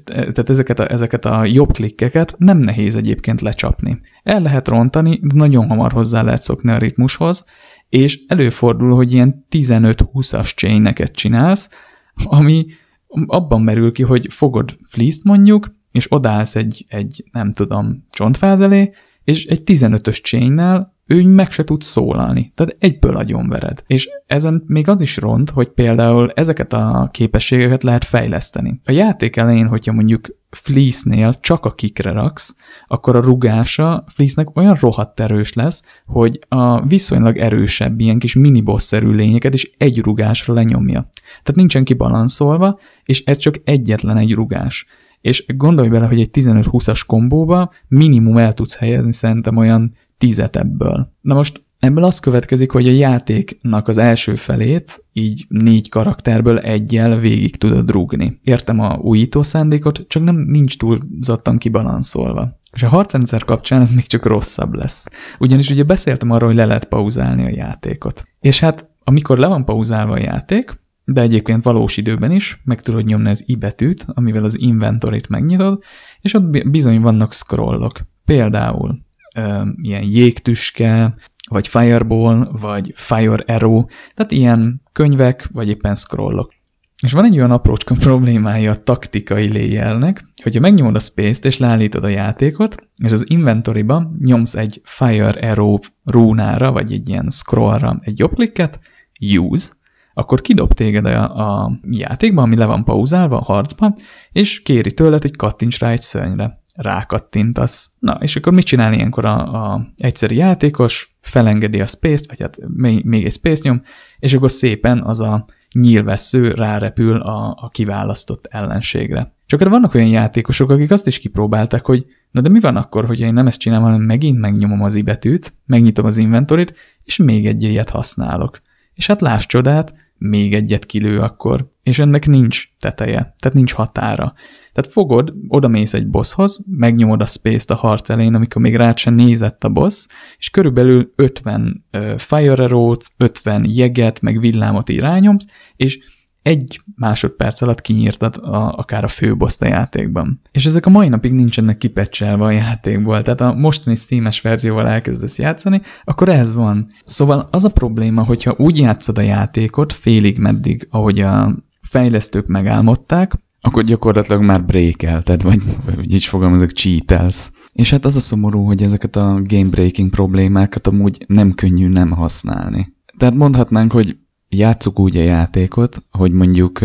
tehát ezeket a, ezeket a jobb klikkeket nem nehéz egyébként lecsapni. El lehet rontani, de nagyon hamar hozzá lehet szokni a ritmushoz, és előfordul, hogy ilyen 15-20-as chaineket csinálsz, ami abban merül ki, hogy fogod fleece mondjuk, és odállsz egy, egy nem tudom, csontfáz elé, és egy 15-ös chainnel ő meg se tud szólalni, tehát egyből agyonvered. És ezen még az is ront, hogy például ezeket a képességeket lehet fejleszteni. A játék elején, hogyha mondjuk Fleece-nél csak a kikre raksz, akkor a rugása Fleece-nek olyan rohadt erős lesz, hogy a viszonylag erősebb ilyen kis miniboss-szerű lényeket is egy rugásra lenyomja. Tehát nincsen kibalanszolva, és ez csak egyetlen egy rugás. És gondolj bele, hogy egy 15-20-as kombóba minimum el tudsz helyezni szerintem olyan tízet ebből. Na most ebből az következik, hogy a játéknak az első felét így négy karakterből egyel végig tudod rúgni. Értem a újító szándékot, csak nem nincs túlzottan kibalanszolva. És a harcrendszer kapcsán ez még csak rosszabb lesz. Ugyanis ugye beszéltem arról, hogy le lehet pauzálni a játékot. És hát amikor le van pauzálva a játék, de egyébként valós időben is, meg tudod nyomni az i betűt, amivel az inventorit megnyitod, és ott bizony vannak scrollok. Például ilyen jégtüske, vagy fireball, vagy fire arrow, tehát ilyen könyvek, vagy éppen scrollok. És van egy olyan aprócska problémája a taktikai layernek, hogyha megnyomod a space-t és leállítod a játékot, és az inventoryba nyomsz egy Fire Arrow rúnára, vagy egy ilyen scrollra egy jobb klikket, use, akkor kidob téged a, a játékba, ami le van pauzálva a harcba, és kéri tőled, hogy kattints rá egy szörnyre rákattintasz. Na, és akkor mit csinál ilyenkor a, a egyszeri játékos? Felengedi a space-t, vagy hát még, még egy space nyom, és akkor szépen az a nyílvessző rárepül a, a kiválasztott ellenségre. Csak erre vannak olyan játékosok, akik azt is kipróbálták, hogy na de mi van akkor, hogyha én nem ezt csinálom, hanem megint megnyomom az ibetűt, megnyitom az inventorit, és még egy ilyet használok. És hát láss csodát, még egyet kilő akkor, és ennek nincs teteje, tehát nincs határa. Tehát fogod, odamész egy bosshoz, megnyomod a space-t a harc elején, amikor még rád sem nézett a boss, és körülbelül 50 uh, fire arrow-t, 50 jeget, meg villámot irányomsz, és egy másodperc alatt kinyírtad a, akár a főboszt a játékban. És ezek a mai napig nincsenek kipecselve a játékból, tehát a mostani Steam-es verzióval elkezdesz játszani, akkor ez van. Szóval az a probléma, hogyha úgy játszod a játékot félig meddig, ahogy a fejlesztők megálmodták, akkor gyakorlatilag már breakelted, vagy, vagy így fogalmazok, cheatelsz. És hát az a szomorú, hogy ezeket a game breaking problémákat amúgy nem könnyű nem használni. Tehát mondhatnánk, hogy játsszuk úgy a játékot, hogy mondjuk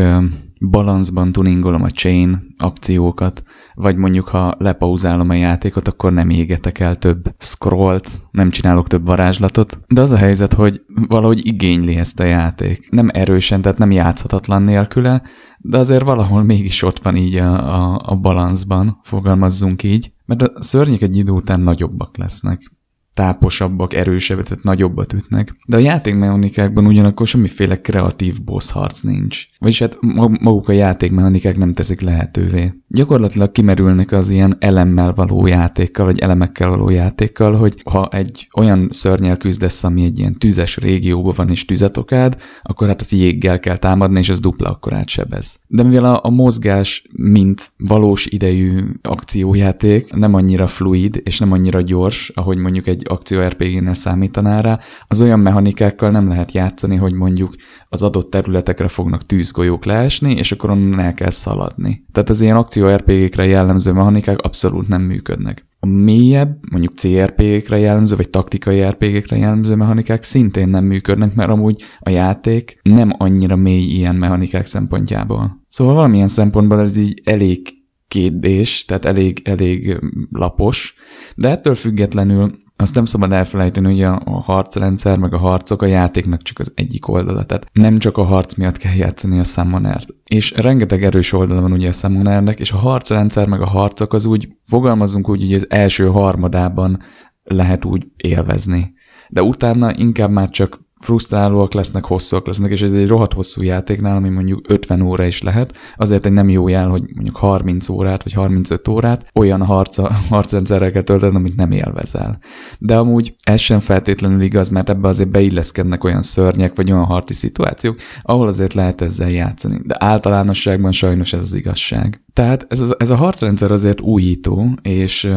balanszban tuningolom a chain akciókat, vagy mondjuk ha lepauzálom a játékot, akkor nem égetek el több scrollt, nem csinálok több varázslatot, de az a helyzet, hogy valahogy igényli ezt a játék. Nem erősen, tehát nem játszhatatlan nélküle, de azért valahol mégis ott van így a, a, a balanszban, fogalmazzunk így, mert a szörnyek egy idő után nagyobbak lesznek táposabbak, erősebbek, tehát nagyobbat ütnek. De a játékmechanikákban ugyanakkor semmiféle kreatív boss harc nincs. Vagyis hát maguk a játékmechanikák nem teszik lehetővé. Gyakorlatilag kimerülnek az ilyen elemmel való játékkal, vagy elemekkel való játékkal, hogy ha egy olyan szörnyel küzdesz, ami egy ilyen tüzes régióban van és tüzet okád, akkor hát az jéggel kell támadni, és az dupla akkor átsebez. De mivel a, a mozgás, mint valós idejű akciójáték nem annyira fluid, és nem annyira gyors, ahogy mondjuk egy akció RPG-nél számítaná rá, az olyan mechanikákkal nem lehet játszani, hogy mondjuk az adott területekre fognak tűzgolyók leesni, és akkor onnan el kell szaladni. Tehát az ilyen akció RPG-kre jellemző mechanikák abszolút nem működnek. A mélyebb, mondjuk CRPG-kre jellemző, vagy taktikai RPG-kre jellemző mechanikák szintén nem működnek, mert amúgy a játék nem annyira mély ilyen mechanikák szempontjából. Szóval valamilyen szempontból ez így elég kérdés, tehát elég, elég lapos, de ettől függetlenül azt nem szabad elfelejteni, hogy a, a harcrendszer, meg a harcok a játéknak csak az egyik oldala. Tehát nem csak a harc miatt kell játszani a summonert. És rengeteg erős oldala van ugye a summonernek, és a harcrendszer, meg a harcok az úgy, fogalmazunk úgy, hogy az első harmadában lehet úgy élvezni. De utána inkább már csak frusztrálóak lesznek, hosszúak lesznek, és ez egy rohadt hosszú játéknál, ami mondjuk 50 óra is lehet, azért egy nem jó jel, hogy mondjuk 30 órát, vagy 35 órát olyan harca, harcrendszerrel tölteni, amit nem élvezel. De amúgy ez sem feltétlenül igaz, mert ebbe azért beilleszkednek olyan szörnyek, vagy olyan harci szituációk, ahol azért lehet ezzel játszani. De általánosságban sajnos ez az igazság. Tehát ez, az, ez a harcrendszer azért újító, és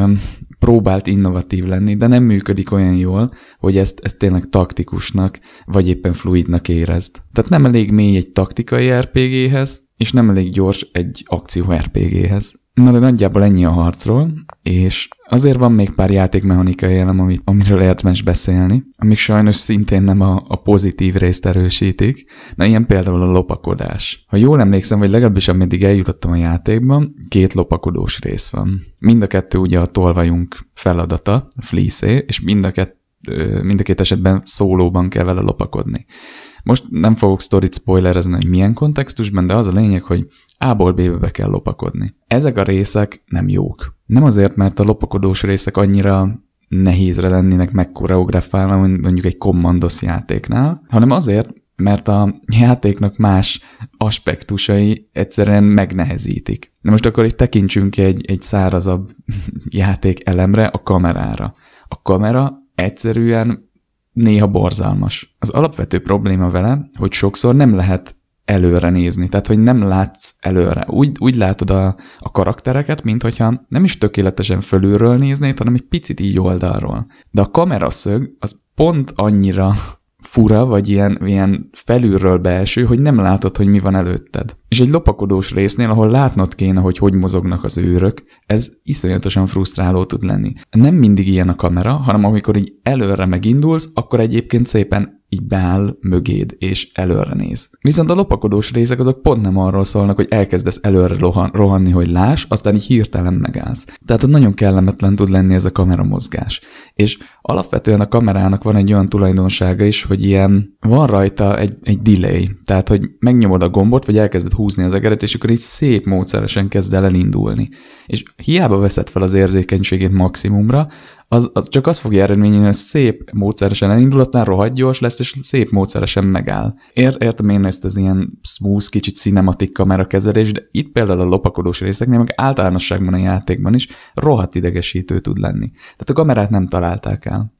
próbált innovatív lenni, de nem működik olyan jól, hogy ezt, ezt tényleg taktikusnak, vagy éppen fluidnak érezd. Tehát nem elég mély egy taktikai RPG-hez, és nem elég gyors egy akció RPG-hez. Na de nagyjából ennyi a harcról, és azért van még pár játékmechanikai elem, amit, amiről érdemes beszélni, amik sajnos szintén nem a, a pozitív részt erősítik. Na ilyen például a lopakodás. Ha jól emlékszem, vagy legalábbis ameddig eljutottam a játékban, két lopakodós rész van. Mind a kettő ugye a tolvajunk feladata, a fleece és mind a, kett, mind a két esetben szólóban kell vele lopakodni. Most nem fogok sztorit spoilerezni, hogy milyen kontextusban, de az a lényeg, hogy A-ból B-be be kell lopakodni. Ezek a részek nem jók. Nem azért, mert a lopakodós részek annyira nehézre lennének megkoreografálva, mondjuk egy kommandos játéknál, hanem azért, mert a játéknak más aspektusai egyszerűen megnehezítik. Na most akkor itt tekintsünk egy, egy szárazabb játék elemre, a kamerára. A kamera egyszerűen néha borzalmas. Az alapvető probléma vele, hogy sokszor nem lehet előre nézni, tehát hogy nem látsz előre. Úgy, úgy látod a, a karaktereket, mint hogyha nem is tökéletesen fölülről néznéd, hanem egy picit így oldalról. De a kameraszög az pont annyira fura, vagy ilyen, ilyen felülről beeső, hogy nem látod, hogy mi van előtted. És egy lopakodós résznél, ahol látnod kéne, hogy hogy mozognak az őrök, ez iszonyatosan frusztráló tud lenni. Nem mindig ilyen a kamera, hanem amikor így előre megindulsz, akkor egyébként szépen így beáll mögéd, és előre néz. Viszont a lopakodós részek azok pont nem arról szólnak, hogy elkezdesz előre rohan, rohanni, hogy láss, aztán így hirtelen megállsz. Tehát ott nagyon kellemetlen tud lenni ez a kameramozgás. És Alapvetően a kamerának van egy olyan tulajdonsága is, hogy ilyen van rajta egy, egy delay, tehát hogy megnyomod a gombot, vagy elkezded húzni az egeret, és akkor így szép módszeresen kezd el elindulni. És hiába veszed fel az érzékenységét maximumra, az, az csak azt fogja eredményezni, hogy szép módszeresen elindul, aztán rohadt gyors lesz, és szép módszeresen megáll. Ér, értem én ezt az ilyen smooth, kicsit cinematik kamera kezelés, de itt például a lopakodós részeknél, meg általánosságban a játékban is rohadt idegesítő tud lenni. Tehát a kamerát nem találták el.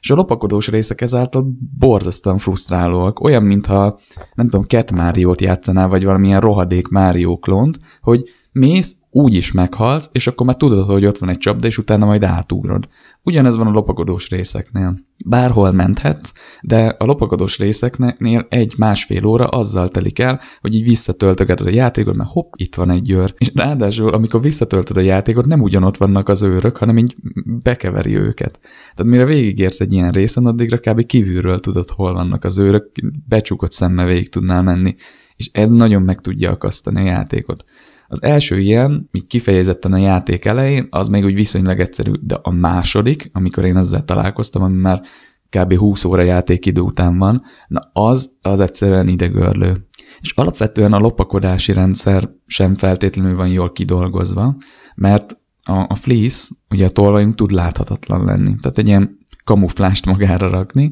És a lopakodós részek ezáltal borzasztóan frusztrálóak, olyan, mintha, nem tudom, Cat Mario-t játszanál, vagy valamilyen rohadék Mario klont, hogy mész, úgy is meghalsz, és akkor már tudod, hogy ott van egy csapda, és utána majd átugrod. Ugyanez van a lopakodós részeknél. Bárhol menthetsz, de a lopakodós részeknél egy-másfél óra azzal telik el, hogy így visszatöltögeted a játékot, mert hopp, itt van egy őr. És ráadásul, amikor visszatöltöd a játékot, nem ugyanott vannak az őrök, hanem így bekeveri őket. Tehát mire végigérsz egy ilyen részen, addigra kb. kívülről tudod, hol vannak az őrök, becsukott szemmel végig tudnál menni. És ez nagyon meg tudja akasztani a játékot. Az első ilyen, így kifejezetten a játék elején, az még úgy viszonylag egyszerű, de a második, amikor én ezzel találkoztam, ami már kb. 20 óra játékidő után van, na az, az egyszerűen idegörlő. És alapvetően a lopakodási rendszer sem feltétlenül van jól kidolgozva, mert a, a fleece, ugye a tolvajunk tud láthatatlan lenni. Tehát egy ilyen kamuflást magára rakni,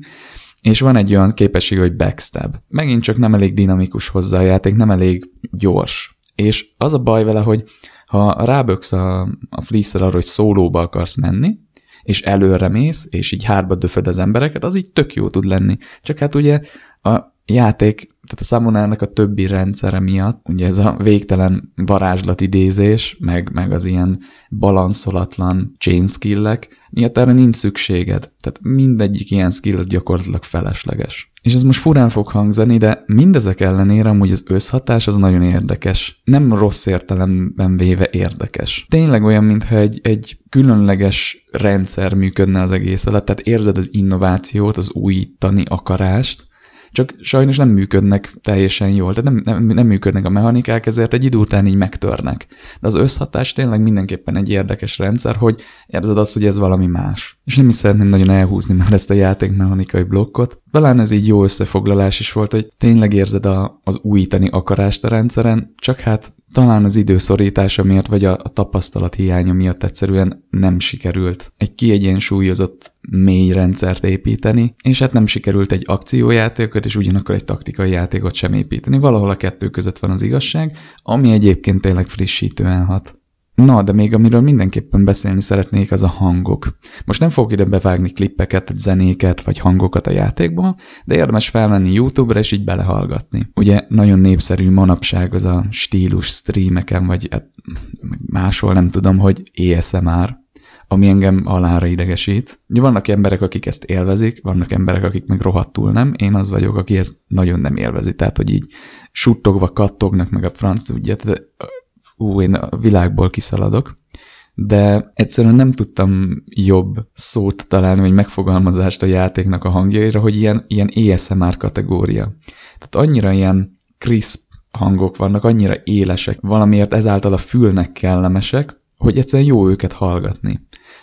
és van egy olyan képesség, hogy backstab. Megint csak nem elég dinamikus hozzá a játék, nem elég gyors. És az a baj vele, hogy ha ráböksz a, a fleece arra, hogy szólóba akarsz menni, és előre mész, és így hárba döföd az embereket, az így tök jó tud lenni. Csak hát ugye a játék, tehát a Samonának a többi rendszere miatt, ugye ez a végtelen varázslatidézés, meg, meg az ilyen balanszolatlan chain skillek, miatt erre nincs szükséged. Tehát mindegyik ilyen skill az gyakorlatilag felesleges. És ez most furán fog hangzani, de mindezek ellenére amúgy az összhatás az nagyon érdekes. Nem rossz értelemben véve érdekes. Tényleg olyan, mintha egy, egy különleges rendszer működne az egész alatt, tehát érzed az innovációt, az újítani akarást, csak sajnos nem működnek teljesen jól, tehát nem, nem, nem működnek a mechanikák, ezért egy idő után így megtörnek. De az összhatás tényleg mindenképpen egy érdekes rendszer, hogy érzed azt, hogy ez valami más. És nem is szeretném nagyon elhúzni már ezt a játékmechanikai blokkot. Talán ez így jó összefoglalás is volt, hogy tényleg érzed a, az újítani akarást a rendszeren, csak hát talán az időszorítása miatt, vagy a, a tapasztalat hiánya miatt egyszerűen nem sikerült egy kiegyensúlyozott mély rendszert építeni, és hát nem sikerült egy akciójátékot, és ugyanakkor egy taktikai játékot sem építeni. Valahol a kettő között van az igazság, ami egyébként tényleg frissítően hat. Na, de még amiről mindenképpen beszélni szeretnék, az a hangok. Most nem fogok ide bevágni klippeket, zenéket vagy hangokat a játékból, de érdemes felmenni YouTube-ra és így belehallgatni. Ugye nagyon népszerű manapság az a stílus streameken, vagy hát máshol nem tudom, hogy ASMR, ami engem alára idegesít. Vannak emberek, akik ezt élvezik, vannak emberek, akik meg rohadtul nem. Én az vagyok, aki ezt nagyon nem élvezi. Tehát, hogy így suttogva kattognak meg a franc tudja. Ú, én a világból kiszaladok, de egyszerűen nem tudtam jobb szót találni, vagy megfogalmazást a játéknak a hangjaira, hogy ilyen, ilyen ASMR kategória. Tehát annyira ilyen crisp hangok vannak, annyira élesek, valamiért ezáltal a fülnek kellemesek, hogy egyszerűen jó őket hallgatni.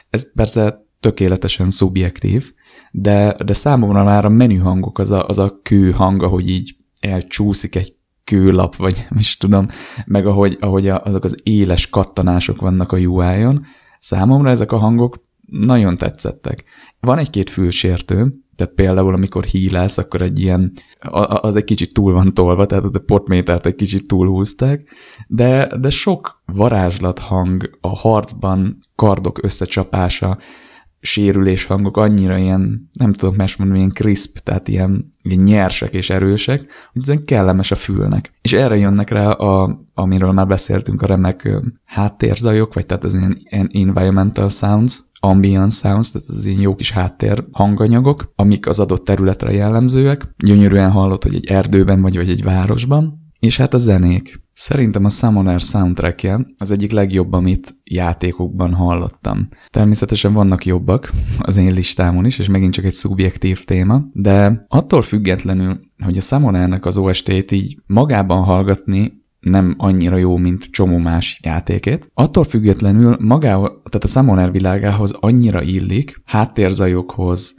Ez persze tökéletesen szubjektív, de, de számomra már a menü hangok, az a, az a kő hang, ahogy így elcsúszik egy kőlap, vagy nem is tudom, meg ahogy, ahogy azok az éles kattanások vannak a UI-on, számomra ezek a hangok nagyon tetszettek. Van egy-két fülsértő, tehát például, amikor hílelsz, akkor egy ilyen, az egy kicsit túl van tolva, tehát a portmétert egy kicsit túlhúzták, de, de sok varázslat hang a harcban, kardok összecsapása, sérülés hangok annyira ilyen, nem tudok más mondani, ilyen crisp, tehát ilyen, ilyen nyersek és erősek, hogy ezen kellemes a fülnek. És erre jönnek rá, a, amiről már beszéltünk, a remek háttérzajok, vagy tehát az ilyen, ilyen environmental sounds, ambient sounds, tehát az ilyen jó kis háttér hanganyagok, amik az adott területre jellemzőek. Gyönyörűen hallott, hogy egy erdőben vagy, vagy egy városban, és hát a zenék. Szerintem a Summoner soundtrackje az egyik legjobb, amit játékokban hallottam. Természetesen vannak jobbak az én listámon is, és megint csak egy szubjektív téma, de attól függetlenül, hogy a Summonernek az OST-t így magában hallgatni nem annyira jó, mint csomó más játékét. Attól függetlenül magához, tehát a Summoner világához annyira illik, háttérzajokhoz,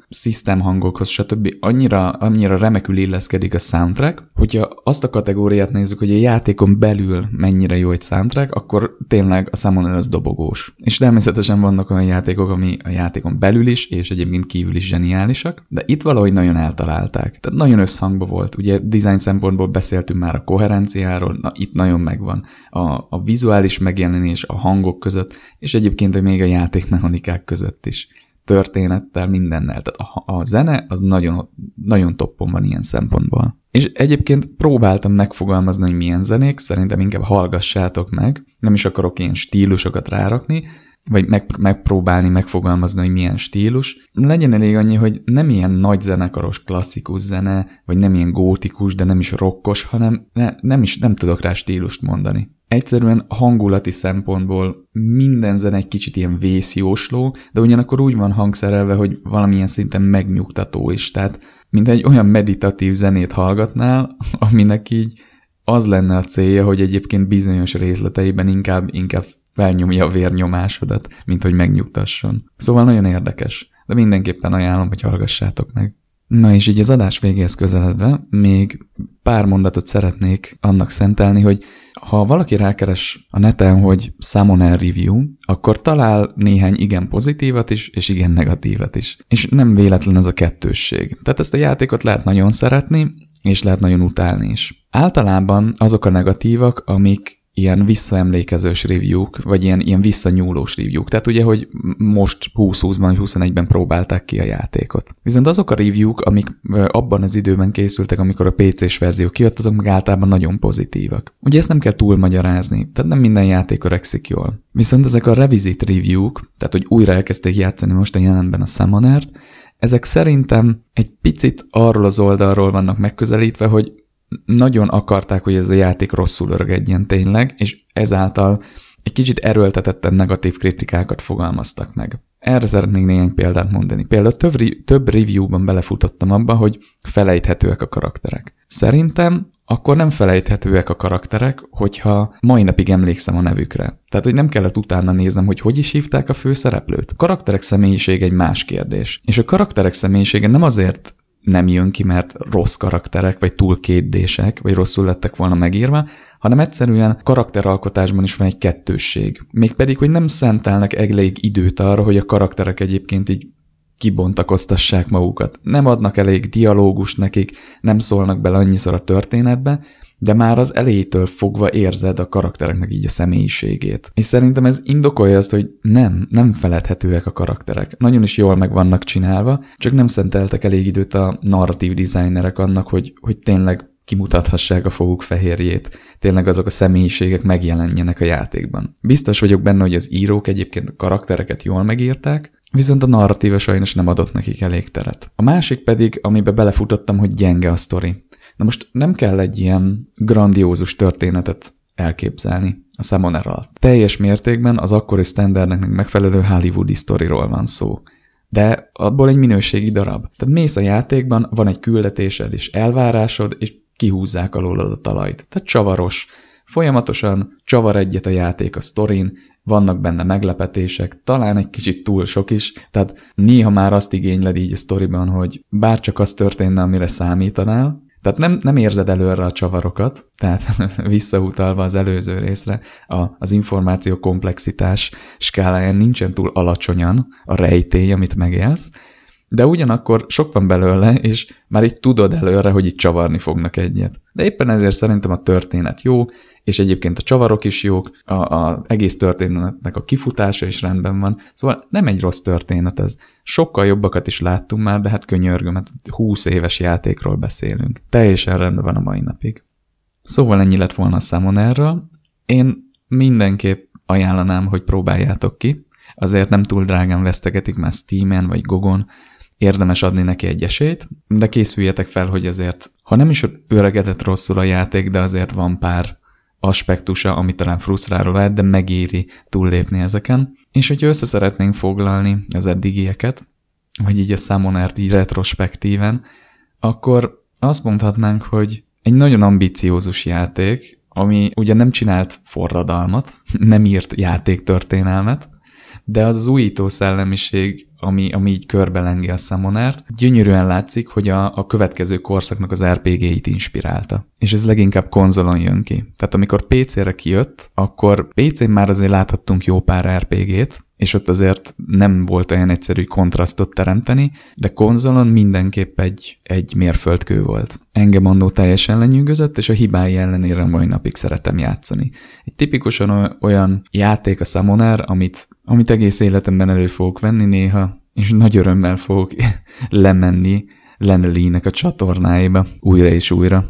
hangokhoz, stb. annyira, annyira remekül illeszkedik a soundtrack, hogyha azt a kategóriát nézzük, hogy a játékon belül mennyire jó egy soundtrack, akkor tényleg a Summoner az dobogós. És természetesen vannak olyan játékok, ami a játékon belül is, és egyébként kívül is zseniálisak, de itt valahogy nagyon eltalálták. Tehát nagyon összhangba volt. Ugye design szempontból beszéltünk már a koherenciáról, na itt nagyon megvan. A, a vizuális megjelenés a hangok között, és egyébként még a játékmechanikák között is történettel, mindennel. Tehát a, a zene az nagyon, nagyon toppon van ilyen szempontból. És egyébként próbáltam megfogalmazni, hogy milyen zenék, szerintem inkább hallgassátok meg, nem is akarok ilyen stílusokat rárakni, vagy meg, megpróbálni megfogalmazni, hogy milyen stílus. Legyen elég annyi, hogy nem ilyen nagy zenekaros klasszikus zene, vagy nem ilyen gótikus, de nem is rokkos, hanem ne, nem is nem tudok rá stílust mondani. Egyszerűen hangulati szempontból minden zene egy kicsit ilyen vészjósló, de ugyanakkor úgy van hangszerelve, hogy valamilyen szinten megnyugtató is. Tehát, mint egy olyan meditatív zenét hallgatnál, aminek így az lenne a célja, hogy egyébként bizonyos részleteiben inkább, inkább felnyomja a vérnyomásodat, mint hogy megnyugtasson. Szóval nagyon érdekes, de mindenképpen ajánlom, hogy hallgassátok meg. Na és így az adás végéhez közeledve még pár mondatot szeretnék annak szentelni, hogy ha valaki rákeres a neten, hogy Summoner Review, akkor talál néhány igen pozitívat is, és igen negatívat is. És nem véletlen ez a kettősség. Tehát ezt a játékot lehet nagyon szeretni, és lehet nagyon utálni is. Általában azok a negatívak, amik ilyen visszaemlékezős review-k, vagy ilyen, ilyen visszanyúlós review-k. Tehát ugye, hogy most 20-20-ban, 21-ben próbálták ki a játékot. Viszont azok a review-k, amik abban az időben készültek, amikor a PC-s verzió kijött, azok meg általában nagyon pozitívak. Ugye ezt nem kell túlmagyarázni, tehát nem minden játék öregszik jól. Viszont ezek a revisit review-k, tehát hogy újra elkezdték játszani most a jelenben a Summonert, ezek szerintem egy picit arról az oldalról vannak megközelítve, hogy nagyon akarták, hogy ez a játék rosszul örgedjen tényleg, és ezáltal egy kicsit erőltetetten negatív kritikákat fogalmaztak meg. Erre szeretnék néhány példát mondani. Például több, több review-ban belefutottam abba, hogy felejthetőek a karakterek. Szerintem akkor nem felejthetőek a karakterek, hogyha mai napig emlékszem a nevükre. Tehát, hogy nem kellett utána néznem, hogy hogy is hívták a főszereplőt. A karakterek személyiség egy más kérdés. És a karakterek személyisége nem azért nem jön ki, mert rossz karakterek, vagy túl kétdések, vagy rosszul lettek volna megírva, hanem egyszerűen karakteralkotásban is van egy kettősség. Mégpedig, hogy nem szentelnek elég időt arra, hogy a karakterek egyébként így kibontakoztassák magukat. Nem adnak elég dialógust nekik, nem szólnak bele annyiszor a történetbe, de már az elejétől fogva érzed a karaktereknek így a személyiségét. És szerintem ez indokolja azt, hogy nem, nem feledhetőek a karakterek. Nagyon is jól meg vannak csinálva, csak nem szenteltek elég időt a narratív designerek annak, hogy, hogy tényleg kimutathassák a foguk fehérjét, tényleg azok a személyiségek megjelenjenek a játékban. Biztos vagyok benne, hogy az írók egyébként a karaktereket jól megírták, viszont a narratíva sajnos nem adott nekik elég teret. A másik pedig, amiben belefutottam, hogy gyenge a sztori. Na most nem kell egy ilyen grandiózus történetet elképzelni a Summoner alatt. Teljes mértékben az akkori standardnek megfelelő hollywoodi sztoriról van szó. De abból egy minőségi darab. Tehát mész a játékban, van egy küldetésed és elvárásod, és kihúzzák alólad a talajt. Tehát csavaros. Folyamatosan csavar egyet a játék a sztorin, vannak benne meglepetések, talán egy kicsit túl sok is, tehát néha már azt igényled így a sztoriban, hogy bárcsak az történne, amire számítanál, tehát nem, nem érzed előre a csavarokat, tehát visszautalva az előző részre, a, az információ komplexitás skáláján nincsen túl alacsonyan a rejtély, amit megélsz, de ugyanakkor sok van belőle, és már így tudod előre, hogy itt csavarni fognak egyet. De éppen ezért szerintem a történet jó, és egyébként a csavarok is jók, a, egész történetnek a kifutása is rendben van, szóval nem egy rossz történet ez. Sokkal jobbakat is láttunk már, de hát könyörgöm, hát 20 éves játékról beszélünk. Teljesen rendben van a mai napig. Szóval ennyi lett volna a számon erről. Én mindenképp ajánlanám, hogy próbáljátok ki. Azért nem túl drágán vesztegetik már Steam-en vagy Gogon, érdemes adni neki egy esélyt, de készüljetek fel, hogy azért, ha nem is öregedett rosszul a játék, de azért van pár aspektusa, ami talán frusztráló lehet, de megéri túllépni ezeken. És hogyha össze szeretnénk foglalni az eddigieket, vagy így a Summonert így retrospektíven, akkor azt mondhatnánk, hogy egy nagyon ambiciózus játék, ami ugye nem csinált forradalmat, nem írt játéktörténelmet, de az az újító szellemiség, ami, ami így körbelengi a Summonert, gyönyörűen látszik, hogy a, a következő korszaknak az RPG-it inspirálta. És ez leginkább konzolon jön ki. Tehát amikor PC-re kijött, akkor PC-n már azért láthattunk jó pár RPG-t, és ott azért nem volt olyan egyszerű kontrasztot teremteni, de konzolon mindenképp egy, egy mérföldkő volt. Engem annó teljesen lenyűgözött, és a hibái ellenére mai napig szeretem játszani. Egy tipikusan olyan játék a Summoner, amit, amit egész életemben elő fogok venni néha, és nagy örömmel fogok lemenni Lenelinek a csatornáiba újra és újra.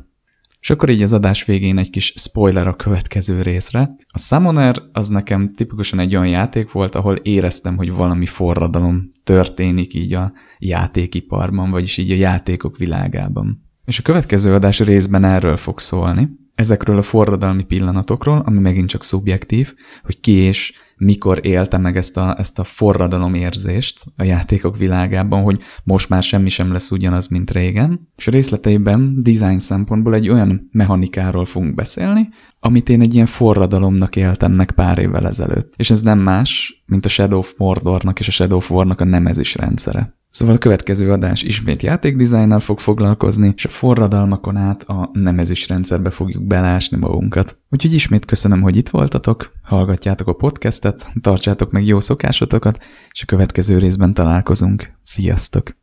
És akkor így az adás végén egy kis spoiler a következő részre. A Summoner az nekem tipikusan egy olyan játék volt, ahol éreztem, hogy valami forradalom történik így a játékiparban, vagyis így a játékok világában. És a következő adás részben erről fog szólni, ezekről a forradalmi pillanatokról, ami megint csak szubjektív, hogy ki és mikor élte meg ezt a, ezt a forradalom érzést a játékok világában, hogy most már semmi sem lesz ugyanaz, mint régen. És részleteiben design szempontból egy olyan mechanikáról fogunk beszélni, amit én egy ilyen forradalomnak éltem meg pár évvel ezelőtt. És ez nem más, mint a Shadow of Mordornak és a Shadow of War-nak a nemezis rendszere. Szóval a következő adás ismét játékdizájnnal fog foglalkozni, és a forradalmakon át a nemezis rendszerbe fogjuk belásni magunkat. Úgyhogy ismét köszönöm, hogy itt voltatok, hallgatjátok a podcastet, tartsátok meg jó szokásotokat, és a következő részben találkozunk. Sziasztok!